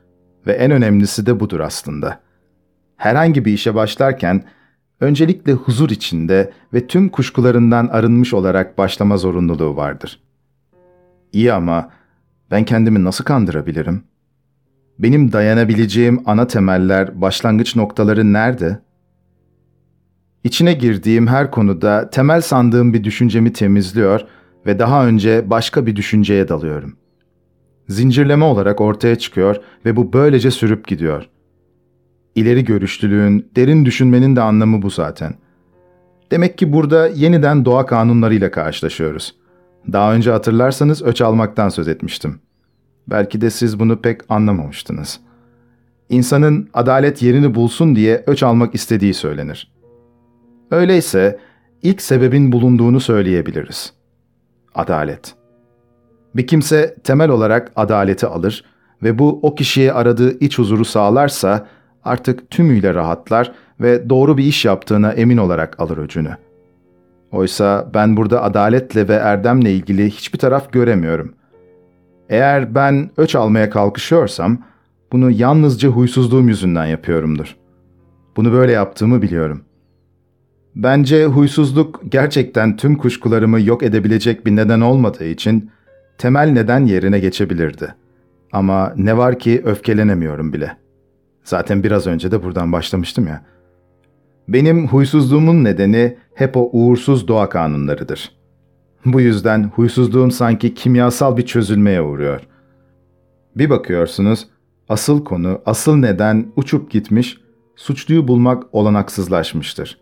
Ve en önemlisi de budur aslında. Herhangi bir işe başlarken öncelikle huzur içinde ve tüm kuşkularından arınmış olarak başlama zorunluluğu vardır. İyi ama ben kendimi nasıl kandırabilirim? Benim dayanabileceğim ana temeller, başlangıç noktaları nerede? İçine girdiğim her konuda temel sandığım bir düşüncemi temizliyor ve daha önce başka bir düşünceye dalıyorum. Zincirleme olarak ortaya çıkıyor ve bu böylece sürüp gidiyor. İleri görüşlülüğün, derin düşünmenin de anlamı bu zaten. Demek ki burada yeniden doğa kanunlarıyla karşılaşıyoruz. Daha önce hatırlarsanız öç almaktan söz etmiştim. Belki de siz bunu pek anlamamıştınız. İnsanın adalet yerini bulsun diye öç almak istediği söylenir. Öyleyse ilk sebebin bulunduğunu söyleyebiliriz. Adalet. Bir kimse temel olarak adaleti alır ve bu o kişiye aradığı iç huzuru sağlarsa artık tümüyle rahatlar ve doğru bir iş yaptığına emin olarak alır öcünü. Oysa ben burada adaletle ve erdemle ilgili hiçbir taraf göremiyorum. Eğer ben öç almaya kalkışıyorsam, bunu yalnızca huysuzluğum yüzünden yapıyorumdur. Bunu böyle yaptığımı biliyorum. Bence huysuzluk gerçekten tüm kuşkularımı yok edebilecek bir neden olmadığı için temel neden yerine geçebilirdi. Ama ne var ki öfkelenemiyorum bile. Zaten biraz önce de buradan başlamıştım ya. Benim huysuzluğumun nedeni hep o uğursuz doğa kanunlarıdır. Bu yüzden huysuzluğum sanki kimyasal bir çözülmeye uğruyor. Bir bakıyorsunuz, asıl konu, asıl neden uçup gitmiş, suçluyu bulmak olanaksızlaşmıştır.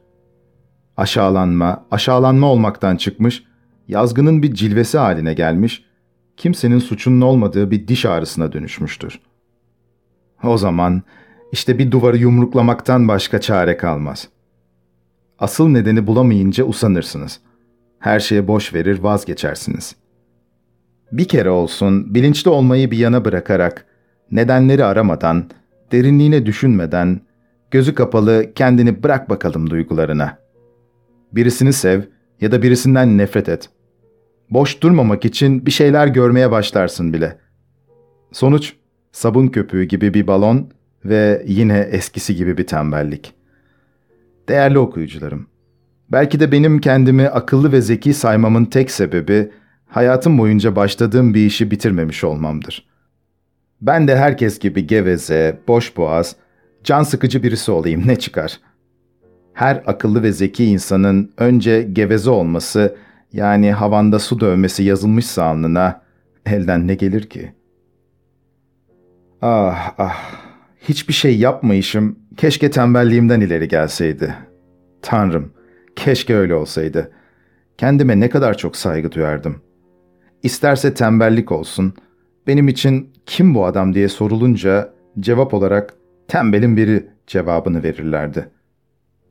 Aşağılanma, aşağılanma olmaktan çıkmış, yazgının bir cilvesi haline gelmiş, kimsenin suçunun olmadığı bir diş ağrısına dönüşmüştür. O zaman işte bir duvarı yumruklamaktan başka çare kalmaz. Asıl nedeni bulamayınca usanırsınız. Her şeye boş verir vazgeçersiniz. Bir kere olsun bilinçli olmayı bir yana bırakarak, nedenleri aramadan, derinliğine düşünmeden, gözü kapalı kendini bırak bakalım duygularına. Birisini sev ya da birisinden nefret et. Boş durmamak için bir şeyler görmeye başlarsın bile. Sonuç sabun köpüğü gibi bir balon ve yine eskisi gibi bir tembellik. Değerli okuyucularım, belki de benim kendimi akıllı ve zeki saymamın tek sebebi hayatım boyunca başladığım bir işi bitirmemiş olmamdır. Ben de herkes gibi geveze, boş boğaz, can sıkıcı birisi olayım ne çıkar? Her akıllı ve zeki insanın önce geveze olması, yani havanda su dövmesi yazılmışsa alnına, elden ne gelir ki? Ah ah hiçbir şey yapmayışım keşke tembelliğimden ileri gelseydi. Tanrım, keşke öyle olsaydı. Kendime ne kadar çok saygı duyardım. İsterse tembellik olsun, benim için kim bu adam diye sorulunca cevap olarak tembelin biri cevabını verirlerdi.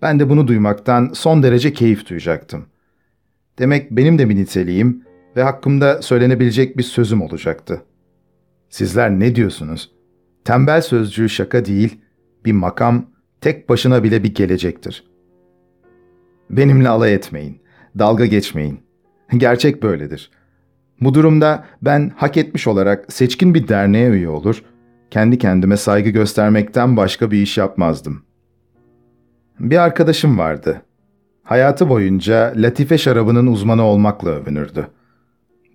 Ben de bunu duymaktan son derece keyif duyacaktım. Demek benim de bir niteliğim ve hakkımda söylenebilecek bir sözüm olacaktı. Sizler ne diyorsunuz?'' Tembel sözcüğü şaka değil, bir makam, tek başına bile bir gelecektir. Benimle alay etmeyin, dalga geçmeyin. Gerçek böyledir. Bu durumda ben hak etmiş olarak seçkin bir derneğe üye olur, kendi kendime saygı göstermekten başka bir iş yapmazdım. Bir arkadaşım vardı. Hayatı boyunca latife şarabının uzmanı olmakla övünürdü.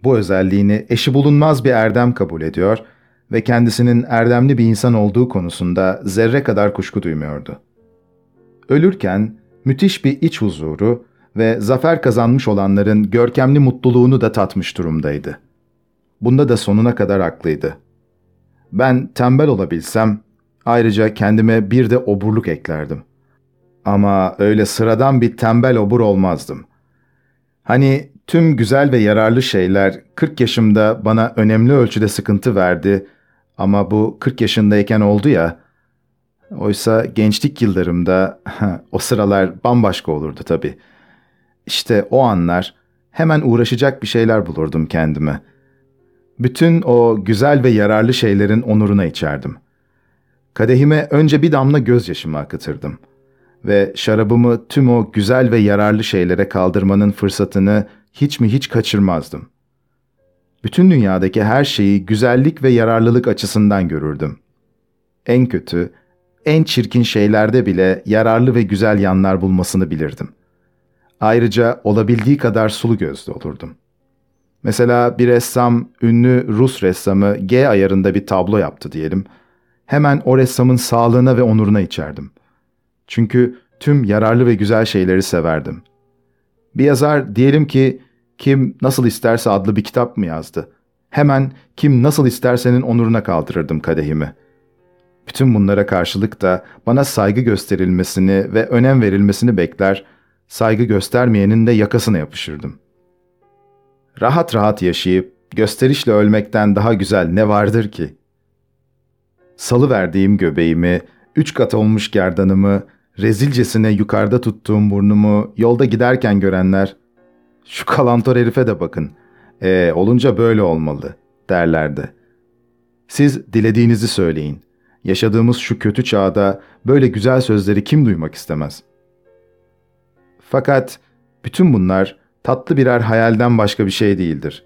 Bu özelliğini eşi bulunmaz bir erdem kabul ediyor ve kendisinin erdemli bir insan olduğu konusunda zerre kadar kuşku duymuyordu. Ölürken müthiş bir iç huzuru ve zafer kazanmış olanların görkemli mutluluğunu da tatmış durumdaydı. Bunda da sonuna kadar haklıydı. Ben tembel olabilsem Ayrıca kendime bir de oburluk eklerdim. Ama öyle sıradan bir tembel obur olmazdım. Hani tüm güzel ve yararlı şeyler 40 yaşımda bana önemli ölçüde sıkıntı verdi ama bu 40 yaşındayken oldu ya. Oysa gençlik yıllarımda o sıralar bambaşka olurdu tabii. İşte o anlar hemen uğraşacak bir şeyler bulurdum kendime. Bütün o güzel ve yararlı şeylerin onuruna içerdim. Kadehime önce bir damla gözyaşımı akıtırdım. Ve şarabımı tüm o güzel ve yararlı şeylere kaldırmanın fırsatını hiç mi hiç kaçırmazdım. Bütün dünyadaki her şeyi güzellik ve yararlılık açısından görürdüm. En kötü, en çirkin şeylerde bile yararlı ve güzel yanlar bulmasını bilirdim. Ayrıca olabildiği kadar sulu gözlü olurdum. Mesela bir ressam, ünlü Rus ressamı G ayarında bir tablo yaptı diyelim. Hemen o ressamın sağlığına ve onuruna içerdim. Çünkü tüm yararlı ve güzel şeyleri severdim. Bir yazar diyelim ki Kim Nasıl İsterse adlı bir kitap mı yazdı? Hemen Kim Nasıl İsterse'nin onuruna kaldırırdım kadehimi. Bütün bunlara karşılık da bana saygı gösterilmesini ve önem verilmesini bekler, saygı göstermeyenin de yakasına yapışırdım. Rahat rahat yaşayıp gösterişle ölmekten daha güzel ne vardır ki? Salı verdiğim göbeğimi, üç kat olmuş gerdanımı, rezilcesine yukarıda tuttuğum burnumu yolda giderken görenler, şu kalantor herife de bakın, e olunca böyle olmalı derlerdi. Siz dilediğinizi söyleyin. Yaşadığımız şu kötü çağda böyle güzel sözleri kim duymak istemez? Fakat bütün bunlar tatlı birer hayalden başka bir şey değildir.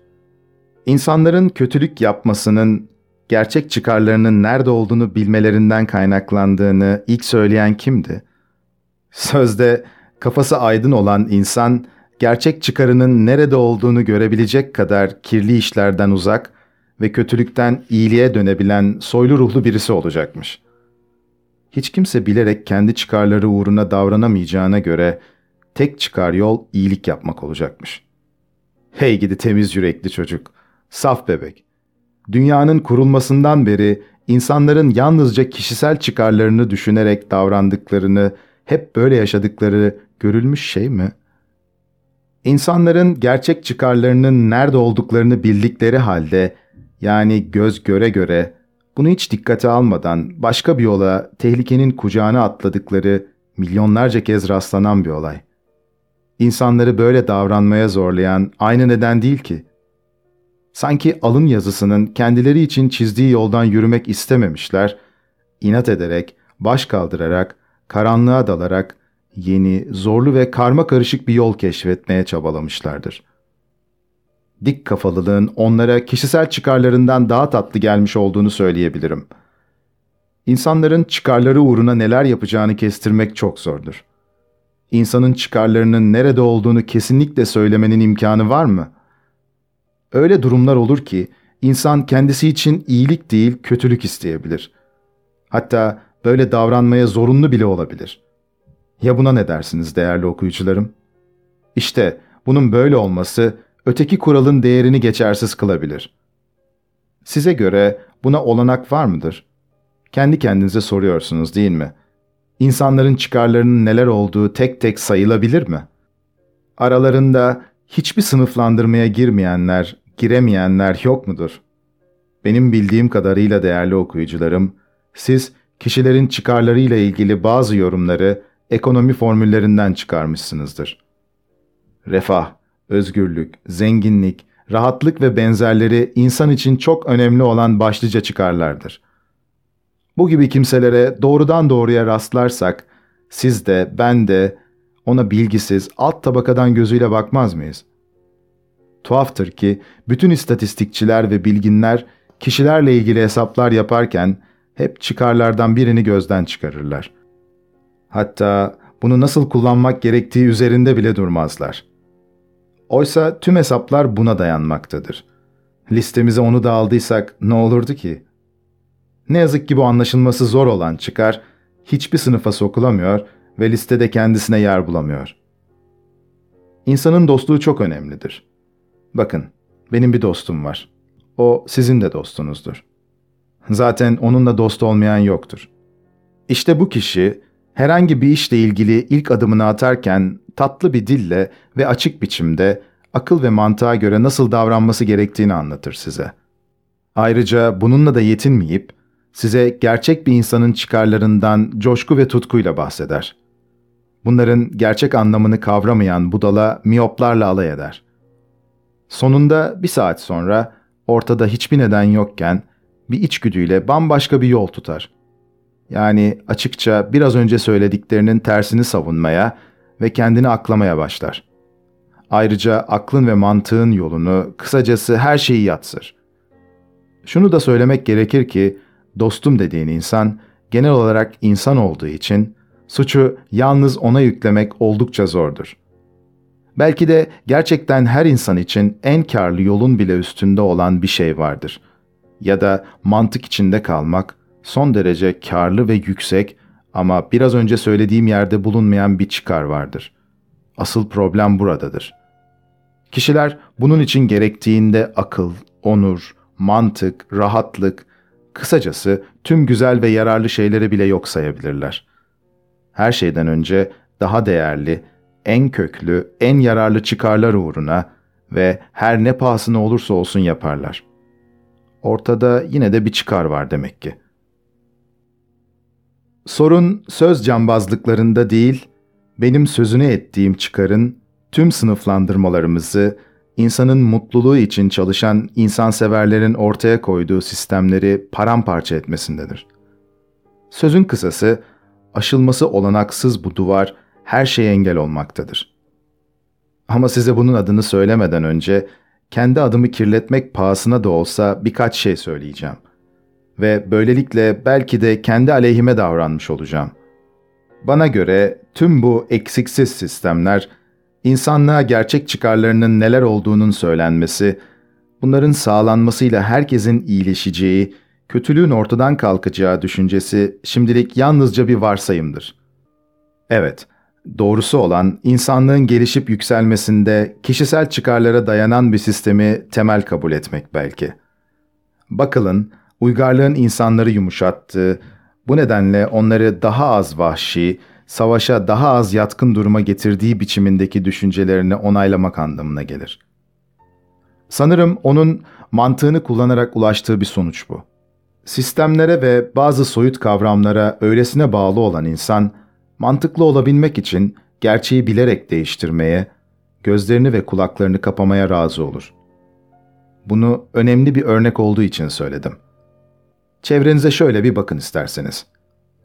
İnsanların kötülük yapmasının gerçek çıkarlarının nerede olduğunu bilmelerinden kaynaklandığını ilk söyleyen kimdi? Sözde kafası aydın olan insan gerçek çıkarının nerede olduğunu görebilecek kadar kirli işlerden uzak ve kötülükten iyiliğe dönebilen soylu ruhlu birisi olacakmış. Hiç kimse bilerek kendi çıkarları uğruna davranamayacağına göre tek çıkar yol iyilik yapmak olacakmış. Hey gidi temiz yürekli çocuk, saf bebek. Dünyanın kurulmasından beri insanların yalnızca kişisel çıkarlarını düşünerek davrandıklarını, hep böyle yaşadıkları görülmüş şey mi? İnsanların gerçek çıkarlarının nerede olduklarını bildikleri halde, yani göz göre göre, bunu hiç dikkate almadan başka bir yola tehlikenin kucağına atladıkları milyonlarca kez rastlanan bir olay. İnsanları böyle davranmaya zorlayan aynı neden değil ki. Sanki alın yazısının kendileri için çizdiği yoldan yürümek istememişler, inat ederek, baş kaldırarak, karanlığa dalarak yeni, zorlu ve karma karışık bir yol keşfetmeye çabalamışlardır. Dik kafalılığın onlara kişisel çıkarlarından daha tatlı gelmiş olduğunu söyleyebilirim. İnsanların çıkarları uğruna neler yapacağını kestirmek çok zordur. İnsanın çıkarlarının nerede olduğunu kesinlikle söylemenin imkanı var mı? Öyle durumlar olur ki insan kendisi için iyilik değil kötülük isteyebilir. Hatta böyle davranmaya zorunlu bile olabilir. Ya buna ne dersiniz değerli okuyucularım? İşte bunun böyle olması öteki kuralın değerini geçersiz kılabilir. Size göre buna olanak var mıdır? Kendi kendinize soruyorsunuz değil mi? İnsanların çıkarlarının neler olduğu tek tek sayılabilir mi? Aralarında hiçbir sınıflandırmaya girmeyenler, giremeyenler yok mudur? Benim bildiğim kadarıyla değerli okuyucularım, siz kişilerin çıkarlarıyla ilgili bazı yorumları ekonomi formüllerinden çıkarmışsınızdır. Refah, özgürlük, zenginlik, rahatlık ve benzerleri insan için çok önemli olan başlıca çıkarlardır. Bu gibi kimselere doğrudan doğruya rastlarsak, siz de ben de ona bilgisiz alt tabakadan gözüyle bakmaz mıyız? Tuhaftır ki bütün istatistikçiler ve bilginler kişilerle ilgili hesaplar yaparken hep çıkarlardan birini gözden çıkarırlar. Hatta bunu nasıl kullanmak gerektiği üzerinde bile durmazlar. Oysa tüm hesaplar buna dayanmaktadır. Listemize onu da aldıysak ne olurdu ki? Ne yazık ki bu anlaşılması zor olan çıkar, hiçbir sınıfa sokulamıyor ve listede kendisine yer bulamıyor. İnsanın dostluğu çok önemlidir. Bakın, benim bir dostum var. O sizin de dostunuzdur. Zaten onunla dost olmayan yoktur. İşte bu kişi herhangi bir işle ilgili ilk adımını atarken tatlı bir dille ve açık biçimde akıl ve mantığa göre nasıl davranması gerektiğini anlatır size. Ayrıca bununla da yetinmeyip size gerçek bir insanın çıkarlarından coşku ve tutkuyla bahseder. Bunların gerçek anlamını kavramayan budala miyoplarla alay eder. Sonunda bir saat sonra ortada hiçbir neden yokken bir içgüdüyle bambaşka bir yol tutar. Yani açıkça biraz önce söylediklerinin tersini savunmaya ve kendini aklamaya başlar. Ayrıca aklın ve mantığın yolunu, kısacası her şeyi yatsır. Şunu da söylemek gerekir ki, dostum dediğin insan, genel olarak insan olduğu için, suçu yalnız ona yüklemek oldukça zordur. Belki de gerçekten her insan için en karlı yolun bile üstünde olan bir şey vardır. Ya da mantık içinde kalmak, son derece karlı ve yüksek ama biraz önce söylediğim yerde bulunmayan bir çıkar vardır. Asıl problem buradadır. Kişiler bunun için gerektiğinde akıl, onur, mantık, rahatlık, kısacası tüm güzel ve yararlı şeyleri bile yok sayabilirler. Her şeyden önce daha değerli, en köklü, en yararlı çıkarlar uğruna ve her ne pahasına olursa olsun yaparlar. Ortada yine de bir çıkar var demek ki.'' Sorun söz cambazlıklarında değil, benim sözünü ettiğim çıkarın tüm sınıflandırmalarımızı, insanın mutluluğu için çalışan insanseverlerin ortaya koyduğu sistemleri paramparça etmesindedir. Sözün kısası, aşılması olanaksız bu duvar her şeye engel olmaktadır. Ama size bunun adını söylemeden önce, kendi adımı kirletmek pahasına da olsa birkaç şey söyleyeceğim ve böylelikle belki de kendi aleyhime davranmış olacağım. Bana göre tüm bu eksiksiz sistemler, insanlığa gerçek çıkarlarının neler olduğunun söylenmesi, bunların sağlanmasıyla herkesin iyileşeceği, kötülüğün ortadan kalkacağı düşüncesi şimdilik yalnızca bir varsayımdır. Evet, doğrusu olan insanlığın gelişip yükselmesinde kişisel çıkarlara dayanan bir sistemi temel kabul etmek belki. Bakılın, uygarlığın insanları yumuşattığı, bu nedenle onları daha az vahşi, savaşa daha az yatkın duruma getirdiği biçimindeki düşüncelerini onaylamak anlamına gelir. Sanırım onun mantığını kullanarak ulaştığı bir sonuç bu. Sistemlere ve bazı soyut kavramlara öylesine bağlı olan insan, mantıklı olabilmek için gerçeği bilerek değiştirmeye, gözlerini ve kulaklarını kapamaya razı olur. Bunu önemli bir örnek olduğu için söyledim.'' Çevrenize şöyle bir bakın isterseniz.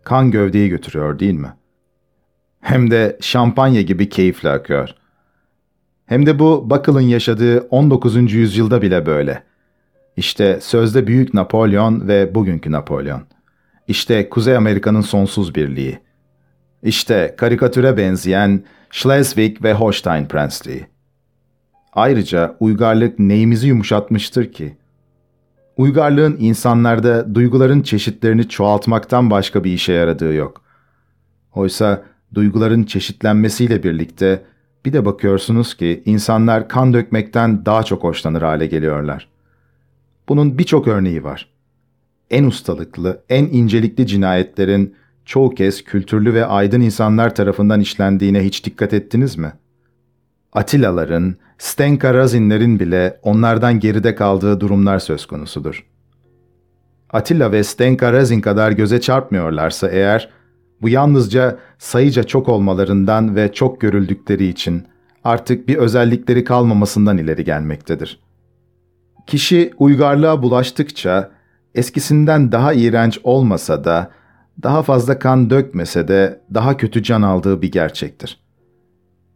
Kan gövdeyi götürüyor değil mi? Hem de şampanya gibi keyifle akıyor. Hem de bu Buckle'ın yaşadığı 19. yüzyılda bile böyle. İşte sözde Büyük Napolyon ve bugünkü Napolyon. İşte Kuzey Amerika'nın sonsuz birliği. İşte karikatüre benzeyen Schleswig ve Holstein Prensliği. Ayrıca uygarlık neyimizi yumuşatmıştır ki? Uygarlığın insanlarda duyguların çeşitlerini çoğaltmaktan başka bir işe yaradığı yok. Oysa duyguların çeşitlenmesiyle birlikte bir de bakıyorsunuz ki insanlar kan dökmekten daha çok hoşlanır hale geliyorlar. Bunun birçok örneği var. En ustalıklı, en incelikli cinayetlerin çoğu kez kültürlü ve aydın insanlar tarafından işlendiğine hiç dikkat ettiniz mi? Atilaların, Stenka Razinlerin bile onlardan geride kaldığı durumlar söz konusudur. Atilla ve Stenka Razin kadar göze çarpmıyorlarsa eğer, bu yalnızca sayıca çok olmalarından ve çok görüldükleri için artık bir özellikleri kalmamasından ileri gelmektedir. Kişi uygarlığa bulaştıkça eskisinden daha iğrenç olmasa da, daha fazla kan dökmese de daha kötü can aldığı bir gerçektir.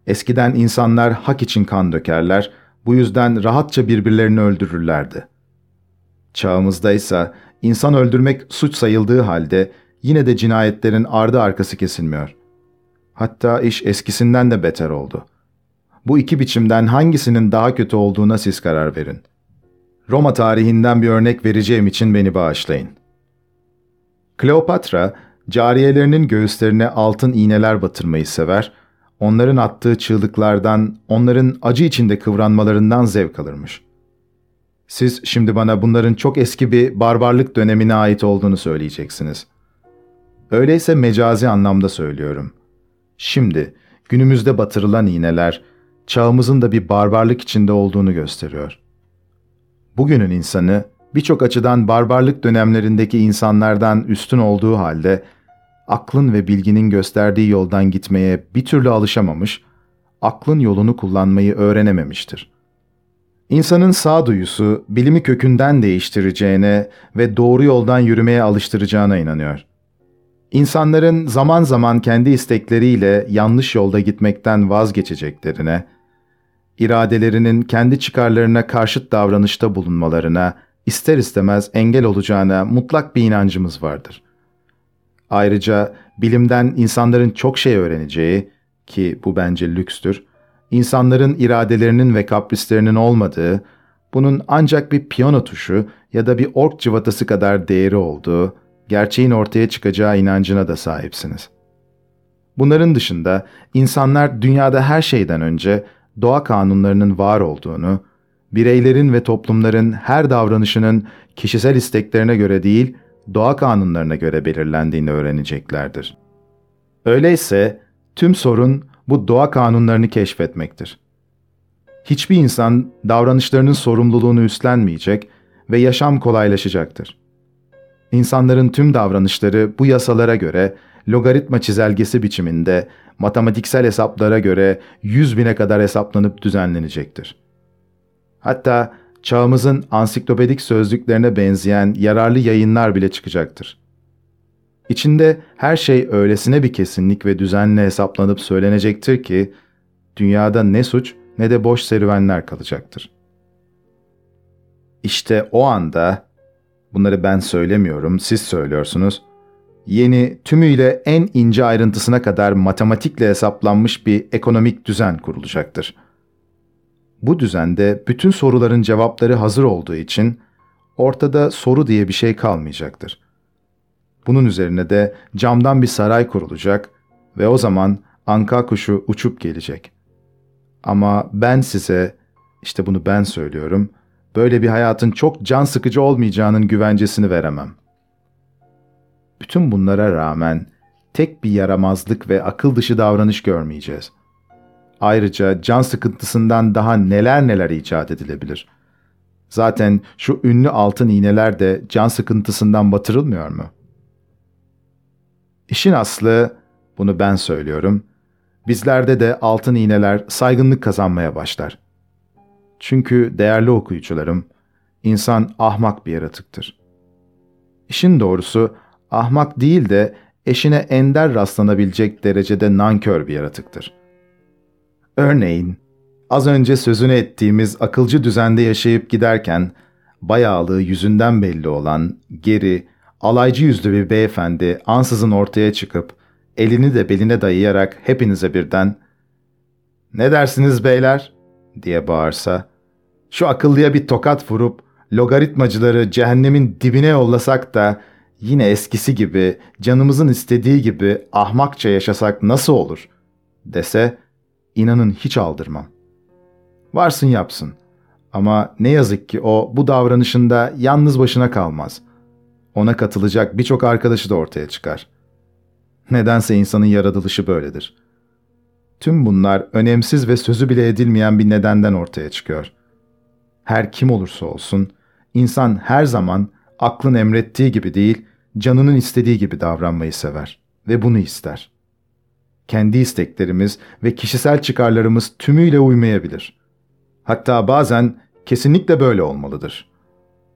Eskiden insanlar hak için kan dökerler, bu yüzden rahatça birbirlerini öldürürlerdi. Çağımızda ise insan öldürmek suç sayıldığı halde yine de cinayetlerin ardı arkası kesilmiyor. Hatta iş eskisinden de beter oldu. Bu iki biçimden hangisinin daha kötü olduğuna siz karar verin. Roma tarihinden bir örnek vereceğim için beni bağışlayın. Kleopatra, cariyelerinin göğüslerine altın iğneler batırmayı sever onların attığı çığlıklardan, onların acı içinde kıvranmalarından zevk alırmış. Siz şimdi bana bunların çok eski bir barbarlık dönemine ait olduğunu söyleyeceksiniz. Öyleyse mecazi anlamda söylüyorum. Şimdi günümüzde batırılan iğneler çağımızın da bir barbarlık içinde olduğunu gösteriyor. Bugünün insanı birçok açıdan barbarlık dönemlerindeki insanlardan üstün olduğu halde aklın ve bilginin gösterdiği yoldan gitmeye bir türlü alışamamış, aklın yolunu kullanmayı öğrenememiştir. İnsanın sağduyusu bilimi kökünden değiştireceğine ve doğru yoldan yürümeye alıştıracağına inanıyor. İnsanların zaman zaman kendi istekleriyle yanlış yolda gitmekten vazgeçeceklerine, iradelerinin kendi çıkarlarına karşıt davranışta bulunmalarına ister istemez engel olacağına mutlak bir inancımız vardır. Ayrıca bilimden insanların çok şey öğreneceği ki bu bence lükstür, insanların iradelerinin ve kaprislerinin olmadığı, bunun ancak bir piyano tuşu ya da bir ork cıvatası kadar değeri olduğu, gerçeğin ortaya çıkacağı inancına da sahipsiniz. Bunların dışında insanlar dünyada her şeyden önce doğa kanunlarının var olduğunu, bireylerin ve toplumların her davranışının kişisel isteklerine göre değil, doğa kanunlarına göre belirlendiğini öğreneceklerdir. Öyleyse tüm sorun bu doğa kanunlarını keşfetmektir. Hiçbir insan davranışlarının sorumluluğunu üstlenmeyecek ve yaşam kolaylaşacaktır. İnsanların tüm davranışları bu yasalara göre logaritma çizelgesi biçiminde matematiksel hesaplara göre yüz bine kadar hesaplanıp düzenlenecektir. Hatta çağımızın ansiklopedik sözlüklerine benzeyen yararlı yayınlar bile çıkacaktır. İçinde her şey öylesine bir kesinlik ve düzenle hesaplanıp söylenecektir ki, dünyada ne suç ne de boş serüvenler kalacaktır. İşte o anda, bunları ben söylemiyorum, siz söylüyorsunuz, yeni, tümüyle en ince ayrıntısına kadar matematikle hesaplanmış bir ekonomik düzen kurulacaktır. Bu düzende bütün soruların cevapları hazır olduğu için ortada soru diye bir şey kalmayacaktır. Bunun üzerine de camdan bir saray kurulacak ve o zaman anka kuşu uçup gelecek. Ama ben size, işte bunu ben söylüyorum, böyle bir hayatın çok can sıkıcı olmayacağının güvencesini veremem. Bütün bunlara rağmen tek bir yaramazlık ve akıl dışı davranış görmeyeceğiz. Ayrıca can sıkıntısından daha neler neler icat edilebilir. Zaten şu ünlü altın iğneler de can sıkıntısından batırılmıyor mu? İşin aslı, bunu ben söylüyorum, bizlerde de altın iğneler saygınlık kazanmaya başlar. Çünkü değerli okuyucularım, insan ahmak bir yaratıktır. İşin doğrusu ahmak değil de eşine ender rastlanabilecek derecede nankör bir yaratıktır. Örneğin, az önce sözünü ettiğimiz akılcı düzende yaşayıp giderken, bayağılığı yüzünden belli olan, geri, alaycı yüzlü bir beyefendi ansızın ortaya çıkıp, elini de beline dayayarak hepinize birden, ''Ne dersiniz beyler?'' diye bağırsa, şu akıllıya bir tokat vurup, logaritmacıları cehennemin dibine yollasak da, yine eskisi gibi, canımızın istediği gibi ahmakça yaşasak nasıl olur? dese, inanın hiç aldırmam. Varsın yapsın. Ama ne yazık ki o bu davranışında yalnız başına kalmaz. Ona katılacak birçok arkadaşı da ortaya çıkar. Nedense insanın yaratılışı böyledir. Tüm bunlar önemsiz ve sözü bile edilmeyen bir nedenden ortaya çıkıyor. Her kim olursa olsun, insan her zaman aklın emrettiği gibi değil, canının istediği gibi davranmayı sever ve bunu ister. Kendi isteklerimiz ve kişisel çıkarlarımız tümüyle uymayabilir. Hatta bazen kesinlikle böyle olmalıdır.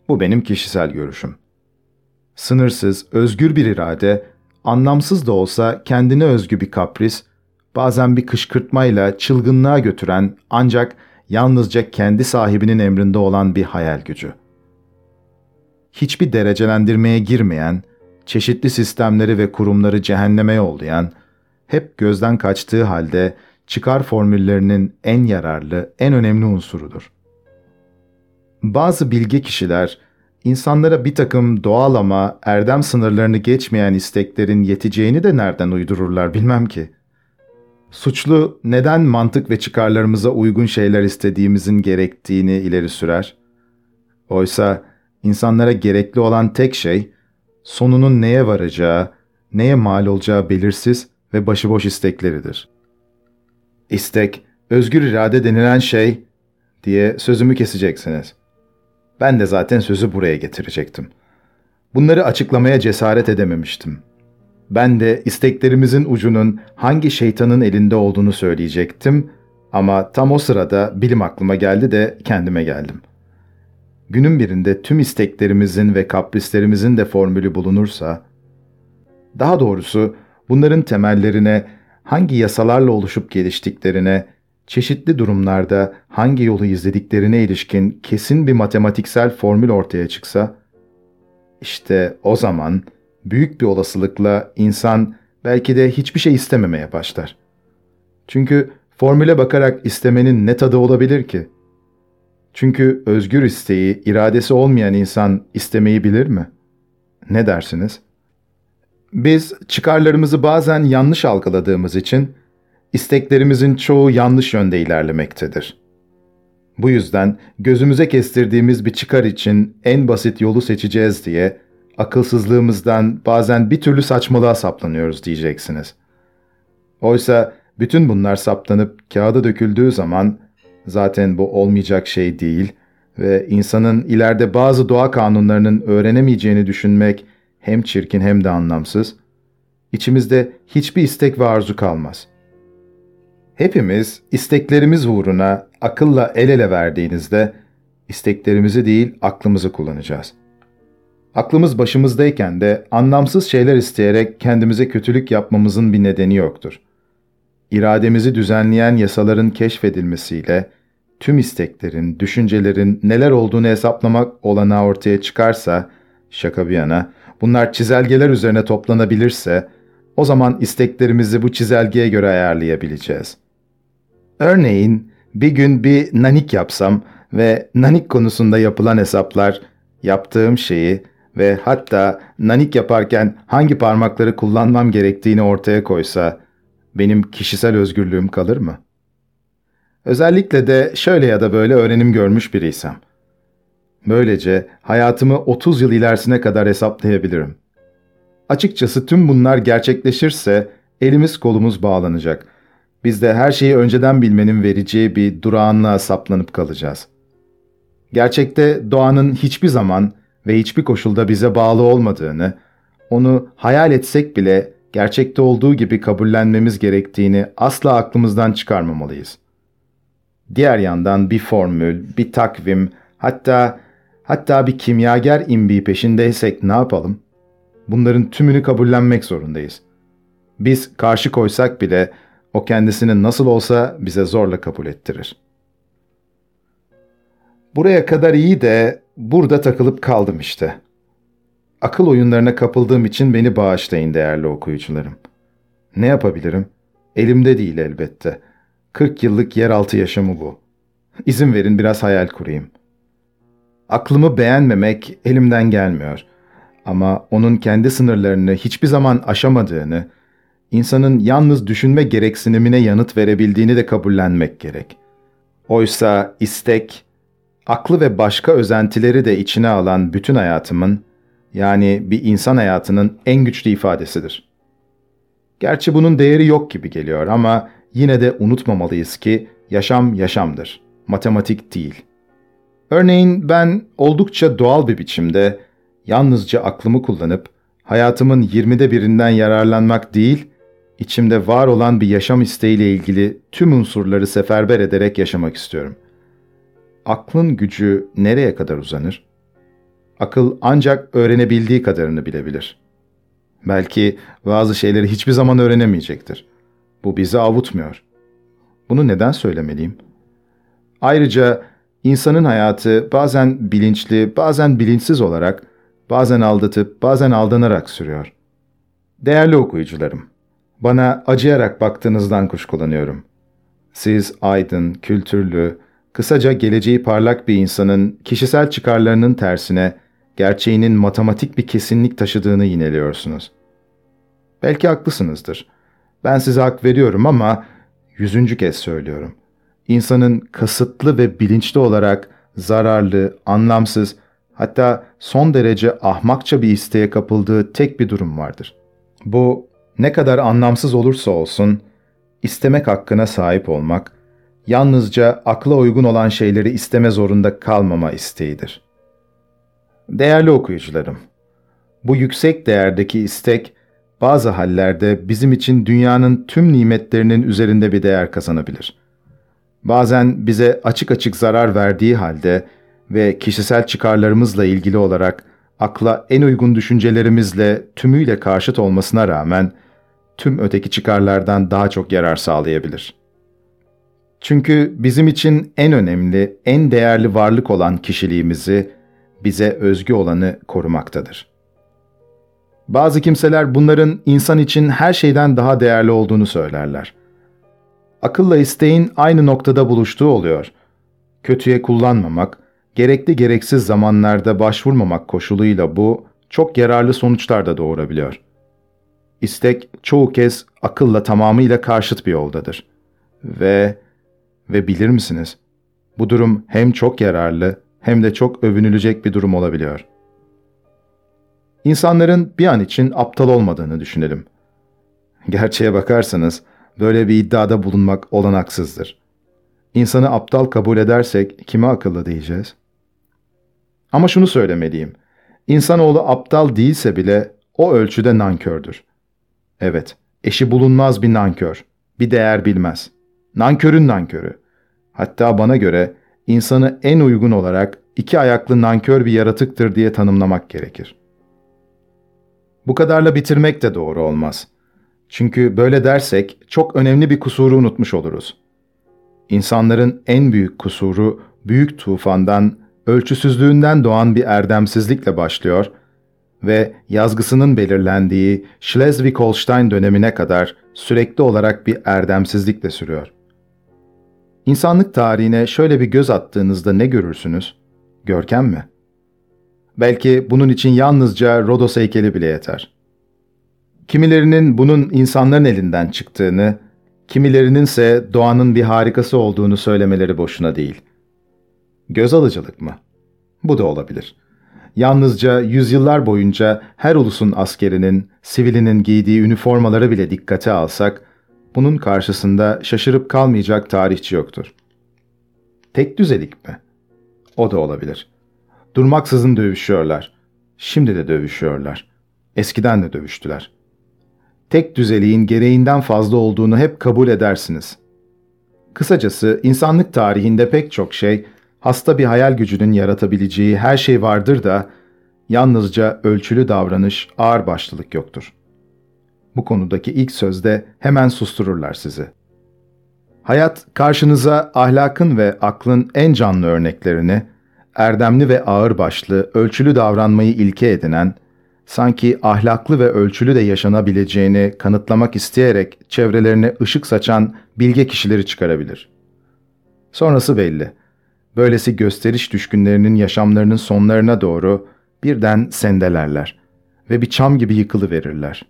Bu benim kişisel görüşüm. Sınırsız, özgür bir irade, anlamsız da olsa kendine özgü bir kapris, bazen bir kışkırtmayla çılgınlığa götüren ancak yalnızca kendi sahibinin emrinde olan bir hayal gücü hiçbir derecelendirmeye girmeyen, çeşitli sistemleri ve kurumları cehenneme yollayan, hep gözden kaçtığı halde çıkar formüllerinin en yararlı, en önemli unsurudur. Bazı bilge kişiler, insanlara bir takım doğal ama erdem sınırlarını geçmeyen isteklerin yeteceğini de nereden uydururlar bilmem ki. Suçlu neden mantık ve çıkarlarımıza uygun şeyler istediğimizin gerektiğini ileri sürer? Oysa insanlara gerekli olan tek şey, sonunun neye varacağı, neye mal olacağı belirsiz ve başıboş istekleridir. İstek, özgür irade denilen şey diye sözümü keseceksiniz. Ben de zaten sözü buraya getirecektim. Bunları açıklamaya cesaret edememiştim. Ben de isteklerimizin ucunun hangi şeytanın elinde olduğunu söyleyecektim ama tam o sırada bilim aklıma geldi de kendime geldim. Günün birinde tüm isteklerimizin ve kaprislerimizin de formülü bulunursa, daha doğrusu bunların temellerine hangi yasalarla oluşup geliştiklerine, çeşitli durumlarda hangi yolu izlediklerine ilişkin kesin bir matematiksel formül ortaya çıksa, işte o zaman büyük bir olasılıkla insan belki de hiçbir şey istememeye başlar. Çünkü formüle bakarak istemenin ne tadı olabilir ki? Çünkü özgür isteği, iradesi olmayan insan istemeyi bilir mi? Ne dersiniz? Biz çıkarlarımızı bazen yanlış algıladığımız için isteklerimizin çoğu yanlış yönde ilerlemektedir. Bu yüzden gözümüze kestirdiğimiz bir çıkar için en basit yolu seçeceğiz diye akılsızlığımızdan bazen bir türlü saçmalığa saplanıyoruz diyeceksiniz. Oysa bütün bunlar saptanıp kağıda döküldüğü zaman zaten bu olmayacak şey değil ve insanın ileride bazı doğa kanunlarının öğrenemeyeceğini düşünmek hem çirkin hem de anlamsız, içimizde hiçbir istek ve arzu kalmaz. Hepimiz isteklerimiz uğruna akılla el ele verdiğinizde isteklerimizi değil aklımızı kullanacağız. Aklımız başımızdayken de anlamsız şeyler isteyerek kendimize kötülük yapmamızın bir nedeni yoktur. İrademizi düzenleyen yasaların keşfedilmesiyle tüm isteklerin, düşüncelerin neler olduğunu hesaplamak olanağı ortaya çıkarsa, şaka bir yana, bunlar çizelgeler üzerine toplanabilirse, o zaman isteklerimizi bu çizelgeye göre ayarlayabileceğiz. Örneğin bir gün bir nanik yapsam ve nanik konusunda yapılan hesaplar yaptığım şeyi ve hatta nanik yaparken hangi parmakları kullanmam gerektiğini ortaya koysa benim kişisel özgürlüğüm kalır mı? Özellikle de şöyle ya da böyle öğrenim görmüş biriysem. Böylece hayatımı 30 yıl ilerisine kadar hesaplayabilirim. Açıkçası tüm bunlar gerçekleşirse elimiz kolumuz bağlanacak. Biz de her şeyi önceden bilmenin vereceği bir durağanlığa saplanıp kalacağız. Gerçekte doğanın hiçbir zaman ve hiçbir koşulda bize bağlı olmadığını, onu hayal etsek bile gerçekte olduğu gibi kabullenmemiz gerektiğini asla aklımızdan çıkarmamalıyız. Diğer yandan bir formül, bir takvim, hatta hatta bir kimyager imbiği peşindeysek ne yapalım? Bunların tümünü kabullenmek zorundayız. Biz karşı koysak bile o kendisini nasıl olsa bize zorla kabul ettirir. Buraya kadar iyi de burada takılıp kaldım işte. Akıl oyunlarına kapıldığım için beni bağışlayın değerli okuyucularım. Ne yapabilirim? Elimde değil elbette. 40 yıllık yeraltı yaşamı bu. İzin verin biraz hayal kurayım. Aklımı beğenmemek elimden gelmiyor. Ama onun kendi sınırlarını hiçbir zaman aşamadığını, insanın yalnız düşünme gereksinimine yanıt verebildiğini de kabullenmek gerek. Oysa istek, aklı ve başka özentileri de içine alan bütün hayatımın, yani bir insan hayatının en güçlü ifadesidir. Gerçi bunun değeri yok gibi geliyor ama yine de unutmamalıyız ki yaşam yaşamdır, matematik değil. Örneğin ben oldukça doğal bir biçimde yalnızca aklımı kullanıp hayatımın yirmide birinden yararlanmak değil, içimde var olan bir yaşam isteğiyle ilgili tüm unsurları seferber ederek yaşamak istiyorum. Aklın gücü nereye kadar uzanır? Akıl ancak öğrenebildiği kadarını bilebilir. Belki bazı şeyleri hiçbir zaman öğrenemeyecektir. Bu bizi avutmuyor. Bunu neden söylemeliyim? Ayrıca insanın hayatı bazen bilinçli, bazen bilinçsiz olarak, bazen aldatıp, bazen aldanarak sürüyor. Değerli okuyucularım, bana acıyarak baktığınızdan kuşkulanıyorum. Siz aydın, kültürlü, kısaca geleceği parlak bir insanın kişisel çıkarlarının tersine gerçeğinin matematik bir kesinlik taşıdığını yineliyorsunuz. Belki haklısınızdır. Ben size hak veriyorum ama yüzüncü kez söylüyorum. İnsanın kasıtlı ve bilinçli olarak zararlı, anlamsız, hatta son derece ahmakça bir isteğe kapıldığı tek bir durum vardır. Bu ne kadar anlamsız olursa olsun istemek hakkına sahip olmak, yalnızca akla uygun olan şeyleri isteme zorunda kalmama isteğidir. Değerli okuyucularım, bu yüksek değerdeki istek bazı hallerde bizim için dünyanın tüm nimetlerinin üzerinde bir değer kazanabilir. Bazen bize açık açık zarar verdiği halde ve kişisel çıkarlarımızla ilgili olarak akla en uygun düşüncelerimizle tümüyle karşıt olmasına rağmen tüm öteki çıkarlardan daha çok yarar sağlayabilir. Çünkü bizim için en önemli, en değerli varlık olan kişiliğimizi, bize özgü olanı korumaktadır. Bazı kimseler bunların insan için her şeyden daha değerli olduğunu söylerler. Akılla isteğin aynı noktada buluştuğu oluyor. Kötüye kullanmamak, gerekli gereksiz zamanlarda başvurmamak koşuluyla bu çok yararlı sonuçlar da doğurabiliyor. İstek çoğu kez akılla tamamıyla karşıt bir yoldadır. Ve ve bilir misiniz? Bu durum hem çok yararlı hem de çok övünülecek bir durum olabiliyor. İnsanların bir an için aptal olmadığını düşünelim. Gerçeğe bakarsanız böyle bir iddiada bulunmak olanaksızdır. İnsanı aptal kabul edersek kime akıllı diyeceğiz? Ama şunu söylemeliyim. İnsanoğlu aptal değilse bile o ölçüde nankördür. Evet, eşi bulunmaz bir nankör, bir değer bilmez. Nankörün nankörü. Hatta bana göre insanı en uygun olarak iki ayaklı nankör bir yaratıktır diye tanımlamak gerekir. Bu kadarla bitirmek de doğru olmaz. Çünkü böyle dersek çok önemli bir kusuru unutmuş oluruz. İnsanların en büyük kusuru büyük tufandan, ölçüsüzlüğünden doğan bir erdemsizlikle başlıyor ve yazgısının belirlendiği Schleswig-Holstein dönemine kadar sürekli olarak bir erdemsizlikle sürüyor. İnsanlık tarihine şöyle bir göz attığınızda ne görürsünüz? Görkem mi? Belki bunun için yalnızca Rodos heykeli bile yeter. Kimilerinin bunun insanların elinden çıktığını, kimilerinin ise doğanın bir harikası olduğunu söylemeleri boşuna değil. Göz alıcılık mı? Bu da olabilir. Yalnızca yüzyıllar boyunca her ulusun askerinin, sivilinin giydiği üniformaları bile dikkate alsak, bunun karşısında şaşırıp kalmayacak tarihçi yoktur. Tek düzelik mi? O da olabilir. Durmaksızın dövüşüyorlar. Şimdi de dövüşüyorlar. Eskiden de dövüştüler. Tek düzeliğin gereğinden fazla olduğunu hep kabul edersiniz. Kısacası insanlık tarihinde pek çok şey, hasta bir hayal gücünün yaratabileceği her şey vardır da, yalnızca ölçülü davranış, ağır başlılık yoktur. Bu konudaki ilk sözde hemen sustururlar sizi. Hayat karşınıza ahlakın ve aklın en canlı örneklerini, erdemli ve ağırbaşlı, ölçülü davranmayı ilke edinen, sanki ahlaklı ve ölçülü de yaşanabileceğini kanıtlamak isteyerek çevrelerine ışık saçan bilge kişileri çıkarabilir. Sonrası belli. Böylesi gösteriş düşkünlerinin yaşamlarının sonlarına doğru birden sendelerler ve bir çam gibi yıkılı verirler.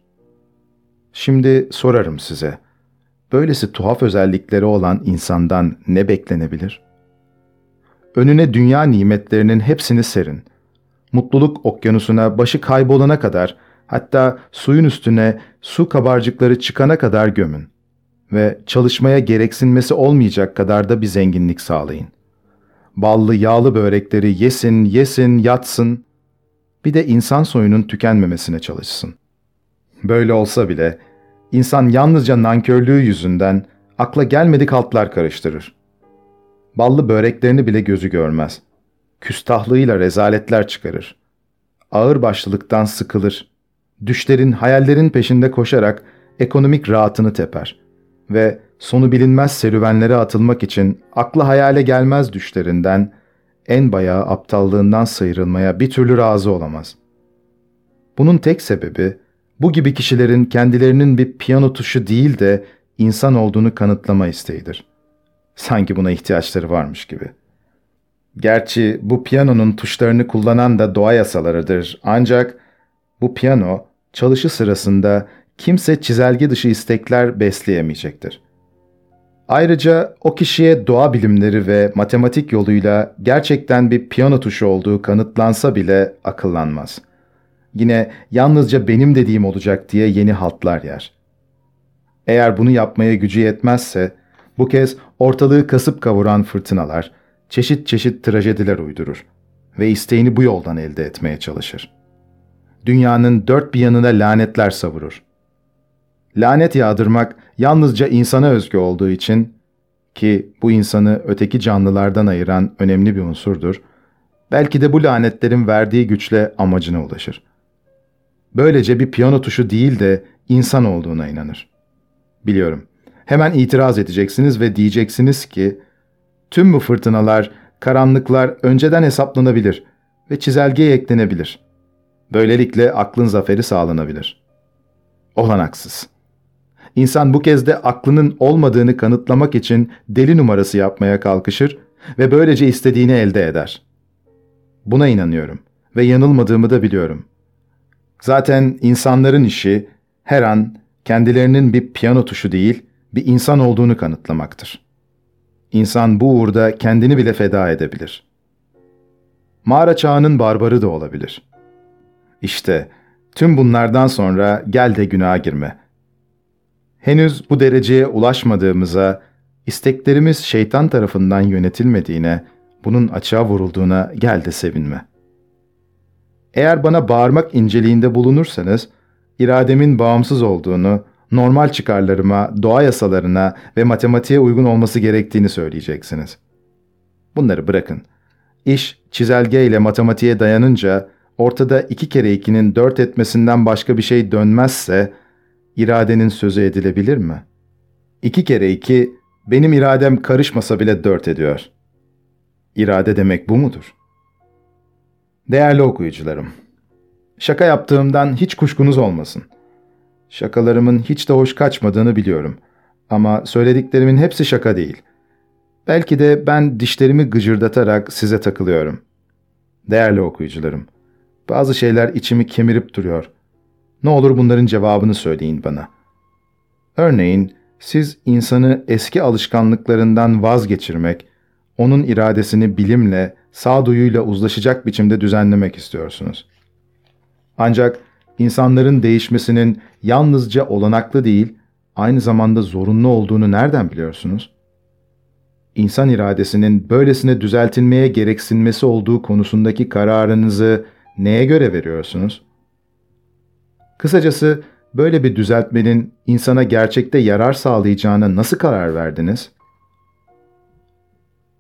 Şimdi sorarım size. Böylesi tuhaf özellikleri olan insandan ne beklenebilir? Önüne dünya nimetlerinin hepsini serin. Mutluluk okyanusuna başı kaybolana kadar, hatta suyun üstüne su kabarcıkları çıkana kadar gömün. Ve çalışmaya gereksinmesi olmayacak kadar da bir zenginlik sağlayın. Ballı yağlı börekleri yesin, yesin, yatsın. Bir de insan soyunun tükenmemesine çalışsın. Böyle olsa bile insan yalnızca nankörlüğü yüzünden akla gelmedik haltlar karıştırır. Ballı böreklerini bile gözü görmez. Küstahlığıyla rezaletler çıkarır. Ağır başlılıktan sıkılır. Düşlerin, hayallerin peşinde koşarak ekonomik rahatını teper. Ve sonu bilinmez serüvenlere atılmak için akla hayale gelmez düşlerinden, en bayağı aptallığından sıyrılmaya bir türlü razı olamaz. Bunun tek sebebi, bu gibi kişilerin kendilerinin bir piyano tuşu değil de insan olduğunu kanıtlama isteğidir. Sanki buna ihtiyaçları varmış gibi. Gerçi bu piyanonun tuşlarını kullanan da doğa yasalarıdır ancak bu piyano çalışı sırasında kimse çizelge dışı istekler besleyemeyecektir. Ayrıca o kişiye doğa bilimleri ve matematik yoluyla gerçekten bir piyano tuşu olduğu kanıtlansa bile akıllanmaz. Yine yalnızca benim dediğim olacak diye yeni haltlar yer. Eğer bunu yapmaya gücü yetmezse, bu kez ortalığı kasıp kavuran fırtınalar, çeşit çeşit trajediler uydurur ve isteğini bu yoldan elde etmeye çalışır. Dünyanın dört bir yanına lanetler savurur. Lanet yağdırmak yalnızca insana özgü olduğu için ki bu insanı öteki canlılardan ayıran önemli bir unsurdur, belki de bu lanetlerin verdiği güçle amacına ulaşır. Böylece bir piyano tuşu değil de insan olduğuna inanır. Biliyorum, hemen itiraz edeceksiniz ve diyeceksiniz ki, tüm bu fırtınalar, karanlıklar önceden hesaplanabilir ve çizelgeye eklenebilir. Böylelikle aklın zaferi sağlanabilir. Olanaksız. İnsan bu kez de aklının olmadığını kanıtlamak için deli numarası yapmaya kalkışır ve böylece istediğini elde eder. Buna inanıyorum ve yanılmadığımı da biliyorum. Zaten insanların işi her an kendilerinin bir piyano tuşu değil, bir insan olduğunu kanıtlamaktır. İnsan bu uğurda kendini bile feda edebilir. Mağara çağının barbarı da olabilir. İşte tüm bunlardan sonra gel de günaha girme.'' henüz bu dereceye ulaşmadığımıza, isteklerimiz şeytan tarafından yönetilmediğine, bunun açığa vurulduğuna gel de sevinme. Eğer bana bağırmak inceliğinde bulunursanız, irademin bağımsız olduğunu, normal çıkarlarıma, doğa yasalarına ve matematiğe uygun olması gerektiğini söyleyeceksiniz. Bunları bırakın. İş çizelge ile matematiğe dayanınca ortada iki kere ikinin dört etmesinden başka bir şey dönmezse iradenin sözü edilebilir mi? İki kere iki, benim iradem karışmasa bile dört ediyor. İrade demek bu mudur? Değerli okuyucularım, şaka yaptığımdan hiç kuşkunuz olmasın. Şakalarımın hiç de hoş kaçmadığını biliyorum. Ama söylediklerimin hepsi şaka değil. Belki de ben dişlerimi gıcırdatarak size takılıyorum. Değerli okuyucularım, bazı şeyler içimi kemirip duruyor.'' Ne olur bunların cevabını söyleyin bana. Örneğin siz insanı eski alışkanlıklarından vazgeçirmek, onun iradesini bilimle, sağduyuyla uzlaşacak biçimde düzenlemek istiyorsunuz. Ancak insanların değişmesinin yalnızca olanaklı değil, aynı zamanda zorunlu olduğunu nereden biliyorsunuz? İnsan iradesinin böylesine düzeltilmeye gereksinmesi olduğu konusundaki kararınızı neye göre veriyorsunuz?'' Kısacası böyle bir düzeltmenin insana gerçekte yarar sağlayacağına nasıl karar verdiniz?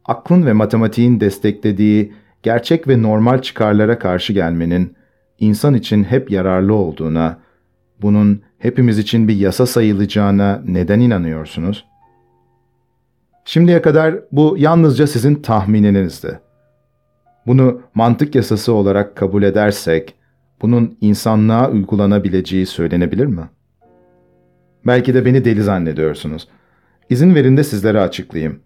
Aklın ve matematiğin desteklediği gerçek ve normal çıkarlara karşı gelmenin insan için hep yararlı olduğuna, bunun hepimiz için bir yasa sayılacağına neden inanıyorsunuz? Şimdiye kadar bu yalnızca sizin tahmininizdi. Bunu mantık yasası olarak kabul edersek, bunun insanlığa uygulanabileceği söylenebilir mi? Belki de beni deli zannediyorsunuz. İzin verin de sizlere açıklayayım.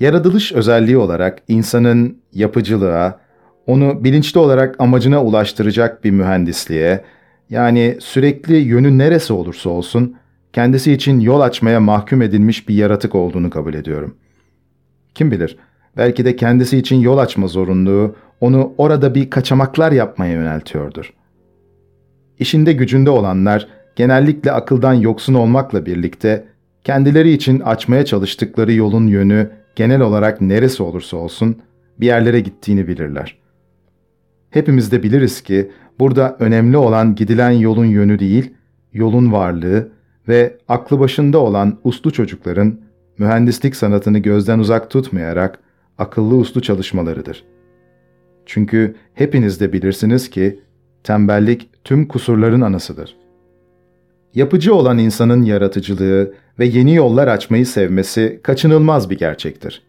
Yaratılış özelliği olarak insanın yapıcılığa, onu bilinçli olarak amacına ulaştıracak bir mühendisliğe, yani sürekli yönü neresi olursa olsun, kendisi için yol açmaya mahkum edilmiş bir yaratık olduğunu kabul ediyorum. Kim bilir, belki de kendisi için yol açma zorunluluğu onu orada bir kaçamaklar yapmaya yöneltiyordur. İşinde gücünde olanlar genellikle akıldan yoksun olmakla birlikte kendileri için açmaya çalıştıkları yolun yönü genel olarak neresi olursa olsun bir yerlere gittiğini bilirler. Hepimiz de biliriz ki burada önemli olan gidilen yolun yönü değil, yolun varlığı ve aklı başında olan uslu çocukların mühendislik sanatını gözden uzak tutmayarak akıllı uslu çalışmalarıdır.'' Çünkü hepiniz de bilirsiniz ki tembellik tüm kusurların anasıdır. Yapıcı olan insanın yaratıcılığı ve yeni yollar açmayı sevmesi kaçınılmaz bir gerçektir.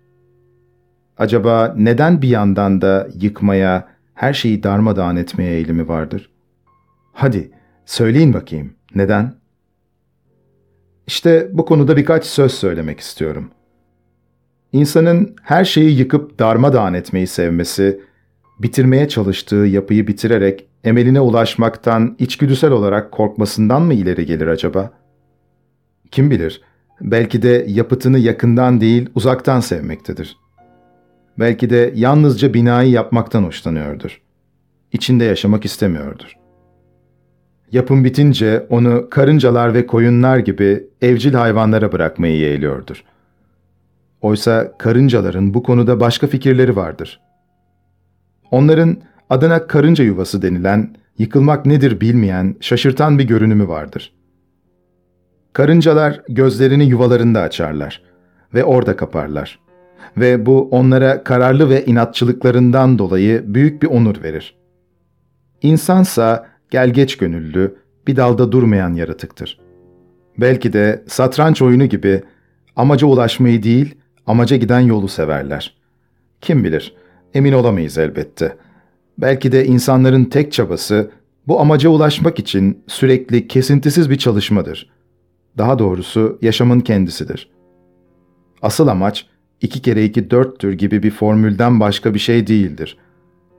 Acaba neden bir yandan da yıkmaya, her şeyi darmadağın etmeye eğilimi vardır? Hadi, söyleyin bakayım, neden? İşte bu konuda birkaç söz söylemek istiyorum. İnsanın her şeyi yıkıp darmadağın etmeyi sevmesi, bitirmeye çalıştığı yapıyı bitirerek emeline ulaşmaktan içgüdüsel olarak korkmasından mı ileri gelir acaba? Kim bilir, belki de yapıtını yakından değil uzaktan sevmektedir. Belki de yalnızca binayı yapmaktan hoşlanıyordur. İçinde yaşamak istemiyordur. Yapım bitince onu karıncalar ve koyunlar gibi evcil hayvanlara bırakmayı yeğliyordur. Oysa karıncaların bu konuda başka fikirleri vardır. Onların adına karınca yuvası denilen, yıkılmak nedir bilmeyen, şaşırtan bir görünümü vardır. Karıncalar gözlerini yuvalarında açarlar ve orada kaparlar. Ve bu onlara kararlı ve inatçılıklarından dolayı büyük bir onur verir. İnsansa gelgeç gönüllü, bir dalda durmayan yaratıktır. Belki de satranç oyunu gibi amaca ulaşmayı değil, amaca giden yolu severler. Kim bilir, emin olamayız elbette. Belki de insanların tek çabası bu amaca ulaşmak için sürekli kesintisiz bir çalışmadır. Daha doğrusu yaşamın kendisidir. Asıl amaç iki kere iki dörttür gibi bir formülden başka bir şey değildir.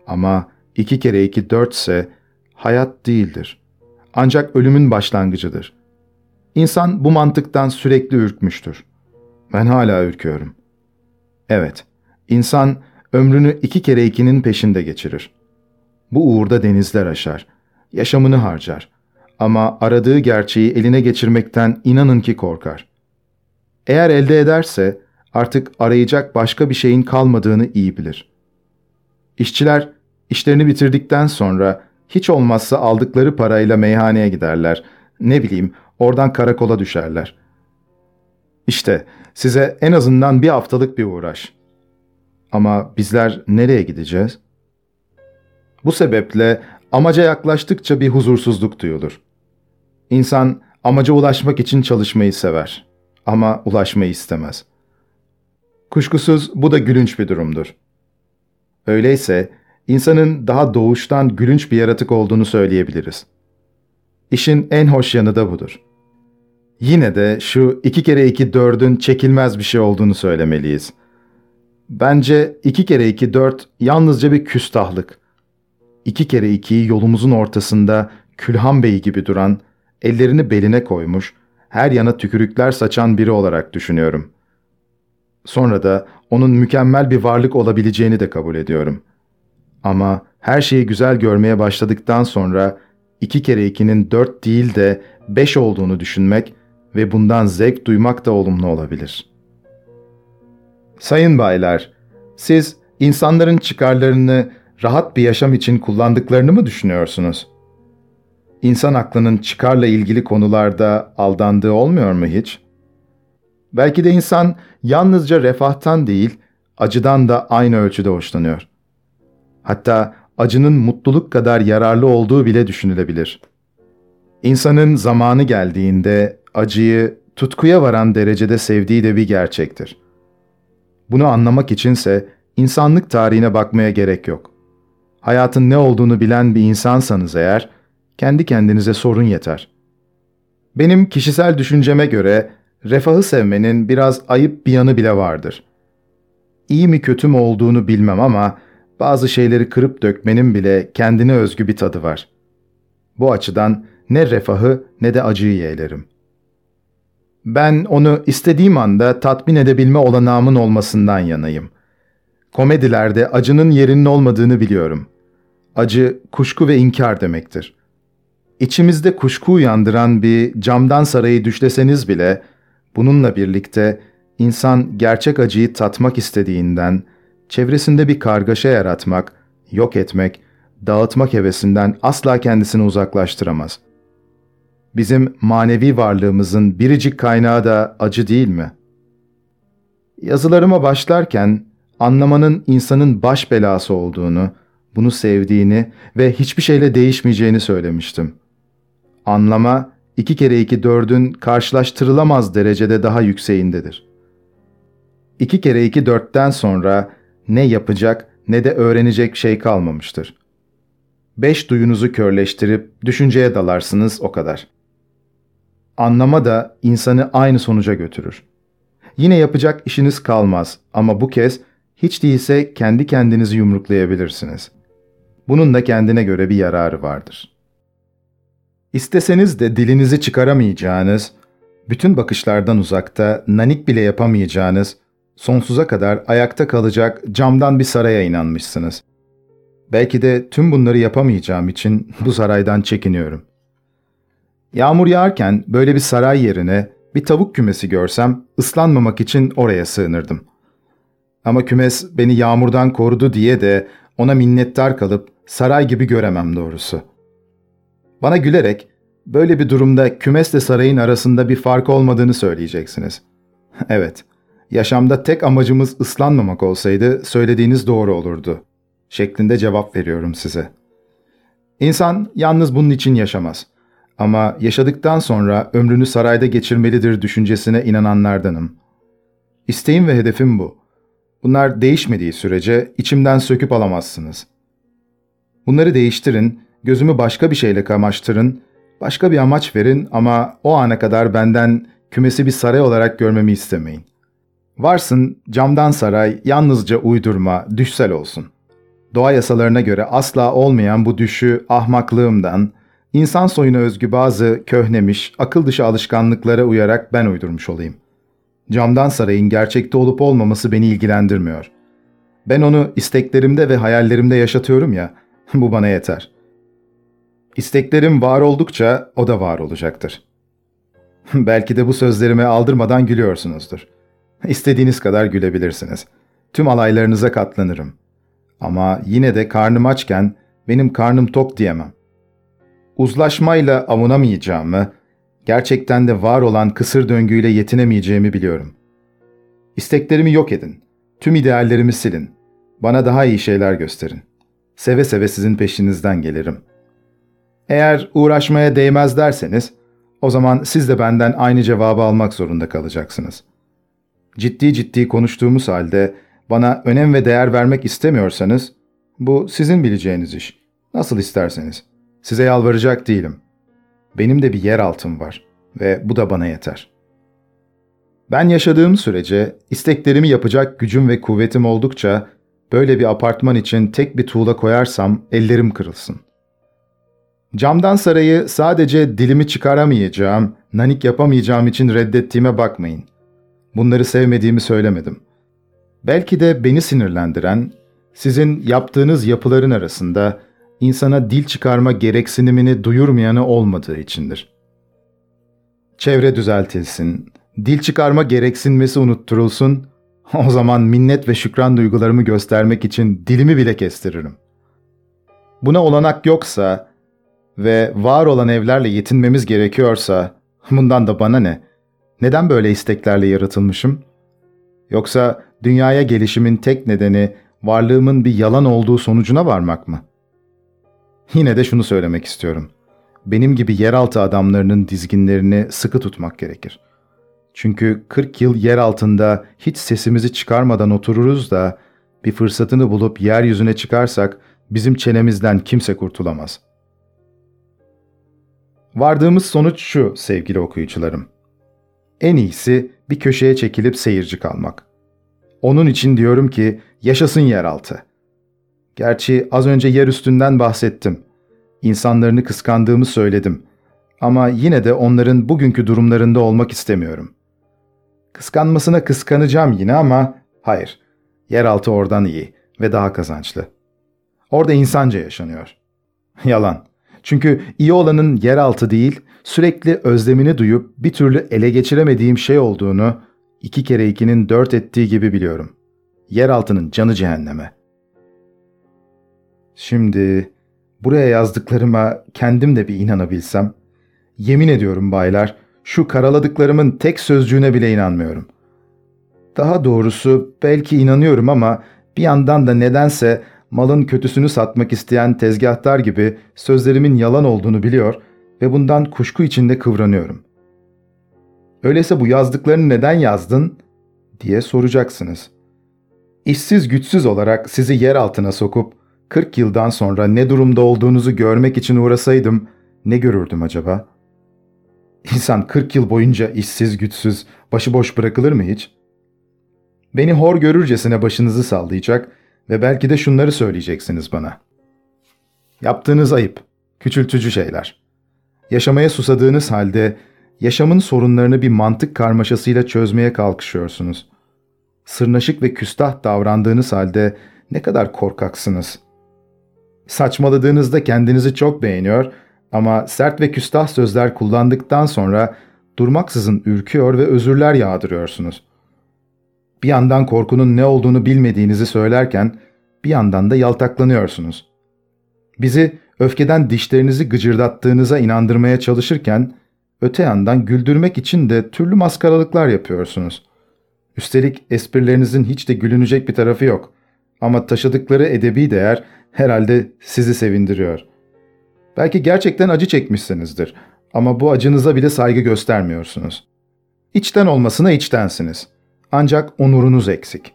Ama iki kere iki dörtse hayat değildir. Ancak ölümün başlangıcıdır. İnsan bu mantıktan sürekli ürkmüştür. Ben hala ürküyorum. Evet, insan ömrünü iki kere ikinin peşinde geçirir. Bu uğurda denizler aşar, yaşamını harcar. Ama aradığı gerçeği eline geçirmekten inanın ki korkar. Eğer elde ederse artık arayacak başka bir şeyin kalmadığını iyi bilir. İşçiler işlerini bitirdikten sonra hiç olmazsa aldıkları parayla meyhaneye giderler. Ne bileyim oradan karakola düşerler. İşte size en azından bir haftalık bir uğraş. Ama bizler nereye gideceğiz? Bu sebeple amaca yaklaştıkça bir huzursuzluk duyulur. İnsan amaca ulaşmak için çalışmayı sever ama ulaşmayı istemez. Kuşkusuz bu da gülünç bir durumdur. Öyleyse insanın daha doğuştan gülünç bir yaratık olduğunu söyleyebiliriz. İşin en hoş yanı da budur. Yine de şu iki kere iki dördün çekilmez bir şey olduğunu söylemeliyiz. Bence iki kere iki dört yalnızca bir küstahlık. İki kere ikiyi yolumuzun ortasında Külhan Bey gibi duran, ellerini beline koymuş, her yana tükürükler saçan biri olarak düşünüyorum. Sonra da onun mükemmel bir varlık olabileceğini de kabul ediyorum.'' Ama her şeyi güzel görmeye başladıktan sonra iki kere ikinin dört değil de beş olduğunu düşünmek ve bundan zevk duymak da olumlu olabilir. Sayın baylar, siz insanların çıkarlarını rahat bir yaşam için kullandıklarını mı düşünüyorsunuz? İnsan aklının çıkarla ilgili konularda aldandığı olmuyor mu hiç? Belki de insan yalnızca refahtan değil, acıdan da aynı ölçüde hoşlanıyor. Hatta acının mutluluk kadar yararlı olduğu bile düşünülebilir. İnsanın zamanı geldiğinde acıyı tutkuya varan derecede sevdiği de bir gerçektir. Bunu anlamak içinse insanlık tarihine bakmaya gerek yok. Hayatın ne olduğunu bilen bir insansanız eğer, kendi kendinize sorun yeter. Benim kişisel düşünceme göre refahı sevmenin biraz ayıp bir yanı bile vardır. İyi mi kötü mü olduğunu bilmem ama bazı şeyleri kırıp dökmenin bile kendine özgü bir tadı var. Bu açıdan ne refahı ne de acıyı yeğlerim. Ben onu istediğim anda tatmin edebilme olanağımın olmasından yanayım. Komedilerde acının yerinin olmadığını biliyorum. Acı, kuşku ve inkar demektir. İçimizde kuşku uyandıran bir camdan sarayı düşleseniz bile, bununla birlikte insan gerçek acıyı tatmak istediğinden, çevresinde bir kargaşa yaratmak, yok etmek, dağıtmak hevesinden asla kendisini uzaklaştıramaz. Bizim manevi varlığımızın biricik kaynağı da acı değil mi? Yazılarıma başlarken anlamanın insanın baş belası olduğunu, bunu sevdiğini ve hiçbir şeyle değişmeyeceğini söylemiştim. Anlama, iki kere iki dördün karşılaştırılamaz derecede daha yükseğindedir. İki kere iki dörtten sonra ne yapacak ne de öğrenecek şey kalmamıştır. Beş duyunuzu körleştirip düşünceye dalarsınız o kadar. Anlama da insanı aynı sonuca götürür. Yine yapacak işiniz kalmaz ama bu kez hiç değilse kendi kendinizi yumruklayabilirsiniz. Bunun da kendine göre bir yararı vardır. İsteseniz de dilinizi çıkaramayacağınız, bütün bakışlardan uzakta nanik bile yapamayacağınız sonsuza kadar ayakta kalacak camdan bir saraya inanmışsınız. Belki de tüm bunları yapamayacağım için bu saraydan çekiniyorum. Yağmur yağarken böyle bir saray yerine bir tavuk kümesi görsem ıslanmamak için oraya sığınırdım. Ama kümes beni yağmurdan korudu diye de ona minnettar kalıp saray gibi göremem doğrusu. Bana gülerek böyle bir durumda kümesle sarayın arasında bir fark olmadığını söyleyeceksiniz. [LAUGHS] evet, yaşamda tek amacımız ıslanmamak olsaydı söylediğiniz doğru olurdu. Şeklinde cevap veriyorum size. İnsan yalnız bunun için yaşamaz. Ama yaşadıktan sonra ömrünü sarayda geçirmelidir düşüncesine inananlardanım. İsteğim ve hedefim bu. Bunlar değişmediği sürece içimden söküp alamazsınız. Bunları değiştirin, gözümü başka bir şeyle kamaştırın, başka bir amaç verin ama o ana kadar benden kümesi bir saray olarak görmemi istemeyin. Varsın camdan saray yalnızca uydurma, düşsel olsun. Doğa yasalarına göre asla olmayan bu düşü ahmaklığımdan, insan soyuna özgü bazı köhnemiş, akıl dışı alışkanlıklara uyarak ben uydurmuş olayım. Camdan sarayın gerçekte olup olmaması beni ilgilendirmiyor. Ben onu isteklerimde ve hayallerimde yaşatıyorum ya, [LAUGHS] bu bana yeter. İsteklerim var oldukça o da var olacaktır. [LAUGHS] Belki de bu sözlerime aldırmadan gülüyorsunuzdur. İstediğiniz kadar gülebilirsiniz. Tüm alaylarınıza katlanırım. Ama yine de karnım açken benim karnım tok diyemem. Uzlaşmayla avunamayacağımı, gerçekten de var olan kısır döngüyle yetinemeyeceğimi biliyorum. İsteklerimi yok edin. Tüm ideallerimi silin. Bana daha iyi şeyler gösterin. Seve seve sizin peşinizden gelirim. Eğer uğraşmaya değmez derseniz, o zaman siz de benden aynı cevabı almak zorunda kalacaksınız. Ciddi ciddi konuştuğumuz halde bana önem ve değer vermek istemiyorsanız, bu sizin bileceğiniz iş. Nasıl isterseniz. Size yalvaracak değilim. Benim de bir yer altım var ve bu da bana yeter. Ben yaşadığım sürece isteklerimi yapacak gücüm ve kuvvetim oldukça böyle bir apartman için tek bir tuğla koyarsam ellerim kırılsın. Camdan sarayı sadece dilimi çıkaramayacağım, nanik yapamayacağım için reddettiğime bakmayın. Bunları sevmediğimi söylemedim. Belki de beni sinirlendiren, sizin yaptığınız yapıların arasında insana dil çıkarma gereksinimini duyurmayanı olmadığı içindir. Çevre düzeltilsin, dil çıkarma gereksinmesi unutturulsun, o zaman minnet ve şükran duygularımı göstermek için dilimi bile kestiririm. Buna olanak yoksa ve var olan evlerle yetinmemiz gerekiyorsa, bundan da bana ne? Neden böyle isteklerle yaratılmışım? Yoksa dünyaya gelişimin tek nedeni varlığımın bir yalan olduğu sonucuna varmak mı?'' Yine de şunu söylemek istiyorum. Benim gibi yeraltı adamlarının dizginlerini sıkı tutmak gerekir. Çünkü 40 yıl yer altında hiç sesimizi çıkarmadan otururuz da bir fırsatını bulup yeryüzüne çıkarsak bizim çenemizden kimse kurtulamaz. Vardığımız sonuç şu sevgili okuyucularım. En iyisi bir köşeye çekilip seyirci kalmak. Onun için diyorum ki yaşasın yeraltı. Gerçi az önce yer üstünden bahsettim. İnsanlarını kıskandığımı söyledim. Ama yine de onların bugünkü durumlarında olmak istemiyorum. Kıskanmasına kıskanacağım yine ama hayır. Yeraltı oradan iyi ve daha kazançlı. Orada insanca yaşanıyor. [LAUGHS] Yalan. Çünkü iyi olanın yeraltı değil, sürekli özlemini duyup bir türlü ele geçiremediğim şey olduğunu iki kere ikinin dört ettiği gibi biliyorum. Yeraltının canı cehenneme.'' Şimdi buraya yazdıklarıma kendim de bir inanabilsem. Yemin ediyorum baylar, şu karaladıklarımın tek sözcüğüne bile inanmıyorum. Daha doğrusu belki inanıyorum ama bir yandan da nedense malın kötüsünü satmak isteyen tezgahtar gibi sözlerimin yalan olduğunu biliyor ve bundan kuşku içinde kıvranıyorum. Öyleyse bu yazdıklarını neden yazdın diye soracaksınız. İşsiz güçsüz olarak sizi yer altına sokup 40 yıldan sonra ne durumda olduğunuzu görmek için uğrasaydım ne görürdüm acaba? İnsan 40 yıl boyunca işsiz güçsüz, başıboş bırakılır mı hiç? Beni hor görürcesine başınızı sallayacak ve belki de şunları söyleyeceksiniz bana. Yaptığınız ayıp, küçültücü şeyler. Yaşamaya susadığınız halde yaşamın sorunlarını bir mantık karmaşasıyla çözmeye kalkışıyorsunuz. Sırnaşık ve küstah davrandığınız halde ne kadar korkaksınız. Saçmaladığınızda kendinizi çok beğeniyor Ama sert ve küstah sözler kullandıktan sonra durmaksızın ürküyor ve özürler yağdırıyorsunuz. Bir yandan korkunun ne olduğunu bilmediğinizi söylerken bir yandan da yaltaklanıyorsunuz. Bizi öfkeden dişlerinizi gıcırdattığınıza inandırmaya çalışırken öte yandan güldürmek için de türlü maskaralıklar yapıyorsunuz. Üstelik esprilerinizin hiç de gülünecek bir tarafı yok. Ama taşıdıkları edebi değer herhalde sizi sevindiriyor. Belki gerçekten acı çekmişsinizdir ama bu acınıza bile saygı göstermiyorsunuz. İçten olmasına içtensiniz. Ancak onurunuz eksik.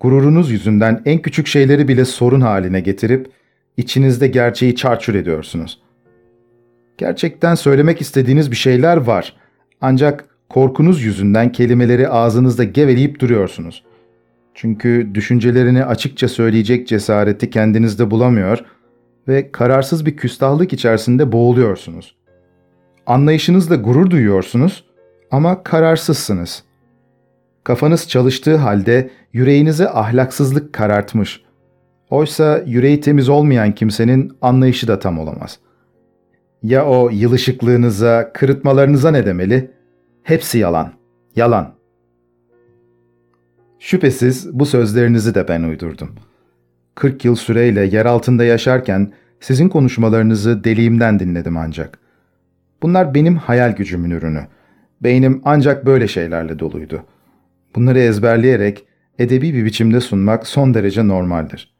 Gururunuz yüzünden en küçük şeyleri bile sorun haline getirip içinizde gerçeği çarçur ediyorsunuz. Gerçekten söylemek istediğiniz bir şeyler var. Ancak korkunuz yüzünden kelimeleri ağzınızda geveleyip duruyorsunuz. Çünkü düşüncelerini açıkça söyleyecek cesareti kendinizde bulamıyor ve kararsız bir küstahlık içerisinde boğuluyorsunuz. Anlayışınızla gurur duyuyorsunuz ama kararsızsınız. Kafanız çalıştığı halde yüreğinize ahlaksızlık karartmış. Oysa yüreği temiz olmayan kimsenin anlayışı da tam olamaz. Ya o yılışıklığınıza, kırıtmalarınıza ne demeli? Hepsi yalan. Yalan. Şüphesiz bu sözlerinizi de ben uydurdum. 40 yıl süreyle yer altında yaşarken sizin konuşmalarınızı deliğimden dinledim ancak. Bunlar benim hayal gücümün ürünü. Beynim ancak böyle şeylerle doluydu. Bunları ezberleyerek edebi bir biçimde sunmak son derece normaldir.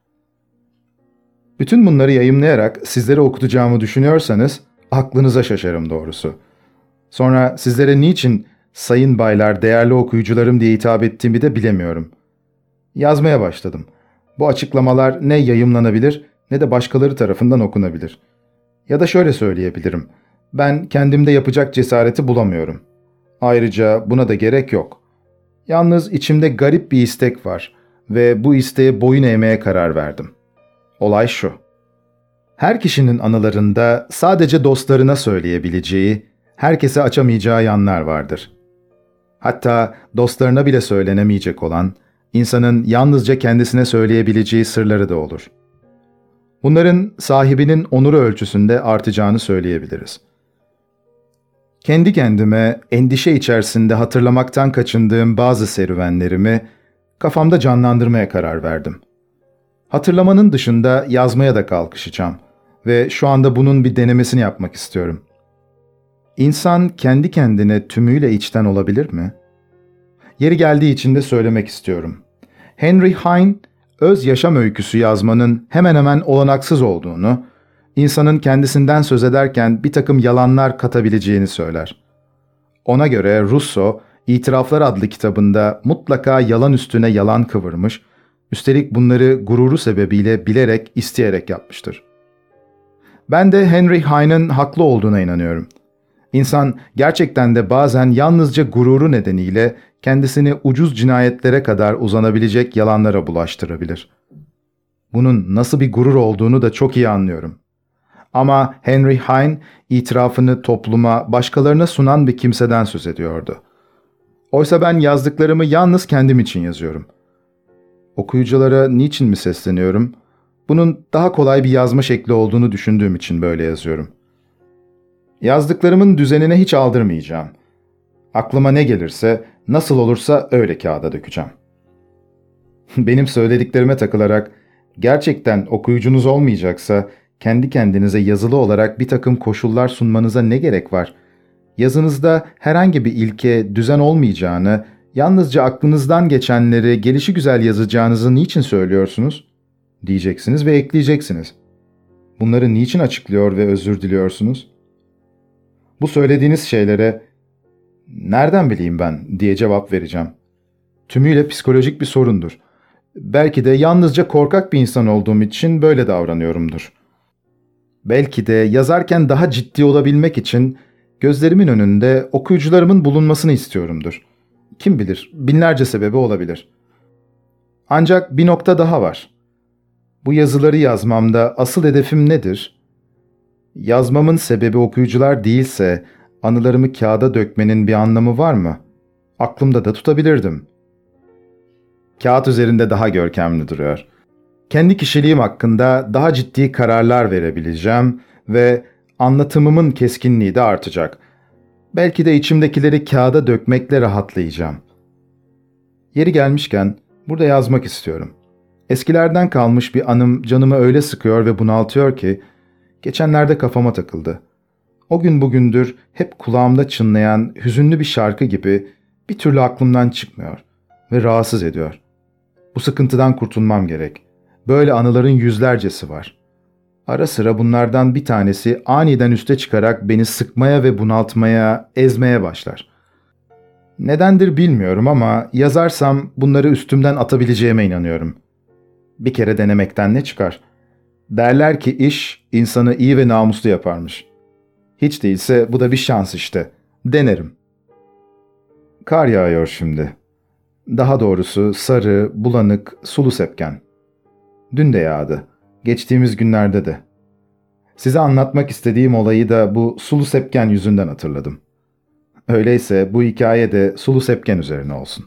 Bütün bunları yayımlayarak sizlere okutacağımı düşünüyorsanız aklınıza şaşarım doğrusu. Sonra sizlere niçin sayın baylar, değerli okuyucularım diye hitap ettiğimi de bilemiyorum. Yazmaya başladım. Bu açıklamalar ne yayımlanabilir ne de başkaları tarafından okunabilir. Ya da şöyle söyleyebilirim. Ben kendimde yapacak cesareti bulamıyorum. Ayrıca buna da gerek yok. Yalnız içimde garip bir istek var ve bu isteğe boyun eğmeye karar verdim. Olay şu. Her kişinin anılarında sadece dostlarına söyleyebileceği, herkese açamayacağı yanlar vardır. Hatta dostlarına bile söylenemeyecek olan, insanın yalnızca kendisine söyleyebileceği sırları da olur. Bunların sahibinin onuru ölçüsünde artacağını söyleyebiliriz. Kendi kendime endişe içerisinde hatırlamaktan kaçındığım bazı serüvenlerimi kafamda canlandırmaya karar verdim. Hatırlamanın dışında yazmaya da kalkışacağım ve şu anda bunun bir denemesini yapmak istiyorum. İnsan kendi kendine tümüyle içten olabilir mi? Yeri geldiği için de söylemek istiyorum. Henry Heine, öz yaşam öyküsü yazmanın hemen hemen olanaksız olduğunu, insanın kendisinden söz ederken bir takım yalanlar katabileceğini söyler. Ona göre Russo, İtiraflar adlı kitabında mutlaka yalan üstüne yalan kıvırmış, üstelik bunları gururu sebebiyle bilerek, isteyerek yapmıştır. Ben de Henry Heine'ın haklı olduğuna inanıyorum. İnsan gerçekten de bazen yalnızca gururu nedeniyle kendisini ucuz cinayetlere kadar uzanabilecek yalanlara bulaştırabilir. Bunun nasıl bir gurur olduğunu da çok iyi anlıyorum. Ama Henry Heine itirafını topluma, başkalarına sunan bir kimseden söz ediyordu. Oysa ben yazdıklarımı yalnız kendim için yazıyorum. Okuyuculara niçin mi sesleniyorum? Bunun daha kolay bir yazma şekli olduğunu düşündüğüm için böyle yazıyorum. Yazdıklarımın düzenine hiç aldırmayacağım. Aklıma ne gelirse, nasıl olursa öyle kağıda dökeceğim. [LAUGHS] Benim söylediklerime takılarak, gerçekten okuyucunuz olmayacaksa, kendi kendinize yazılı olarak bir takım koşullar sunmanıza ne gerek var? Yazınızda herhangi bir ilke, düzen olmayacağını, yalnızca aklınızdan geçenleri gelişi güzel yazacağınızı niçin söylüyorsunuz? Diyeceksiniz ve ekleyeceksiniz. Bunları niçin açıklıyor ve özür diliyorsunuz? Bu söylediğiniz şeylere nereden bileyim ben diye cevap vereceğim. Tümüyle psikolojik bir sorundur. Belki de yalnızca korkak bir insan olduğum için böyle davranıyorumdur. Belki de yazarken daha ciddi olabilmek için gözlerimin önünde okuyucularımın bulunmasını istiyorumdur. Kim bilir, binlerce sebebi olabilir. Ancak bir nokta daha var. Bu yazıları yazmamda asıl hedefim nedir? Yazmamın sebebi okuyucular değilse anılarımı kağıda dökmenin bir anlamı var mı? Aklımda da tutabilirdim. Kağıt üzerinde daha görkemli duruyor. Kendi kişiliğim hakkında daha ciddi kararlar verebileceğim ve anlatımımın keskinliği de artacak. Belki de içimdekileri kağıda dökmekle rahatlayacağım. Yeri gelmişken burada yazmak istiyorum. Eskilerden kalmış bir anım canımı öyle sıkıyor ve bunaltıyor ki geçenlerde kafama takıldı. O gün bugündür hep kulağımda çınlayan hüzünlü bir şarkı gibi bir türlü aklımdan çıkmıyor ve rahatsız ediyor. Bu sıkıntıdan kurtulmam gerek. Böyle anıların yüzlercesi var. Ara sıra bunlardan bir tanesi aniden üste çıkarak beni sıkmaya ve bunaltmaya, ezmeye başlar. Nedendir bilmiyorum ama yazarsam bunları üstümden atabileceğime inanıyorum. Bir kere denemekten ne çıkar? Derler ki iş insanı iyi ve namuslu yaparmış. Hiç değilse bu da bir şans işte. Denerim. Kar yağıyor şimdi. Daha doğrusu sarı, bulanık, sulu sepken. Dün de yağdı. Geçtiğimiz günlerde de. Size anlatmak istediğim olayı da bu sulu sepken yüzünden hatırladım. Öyleyse bu hikaye de sulu sepken üzerine olsun.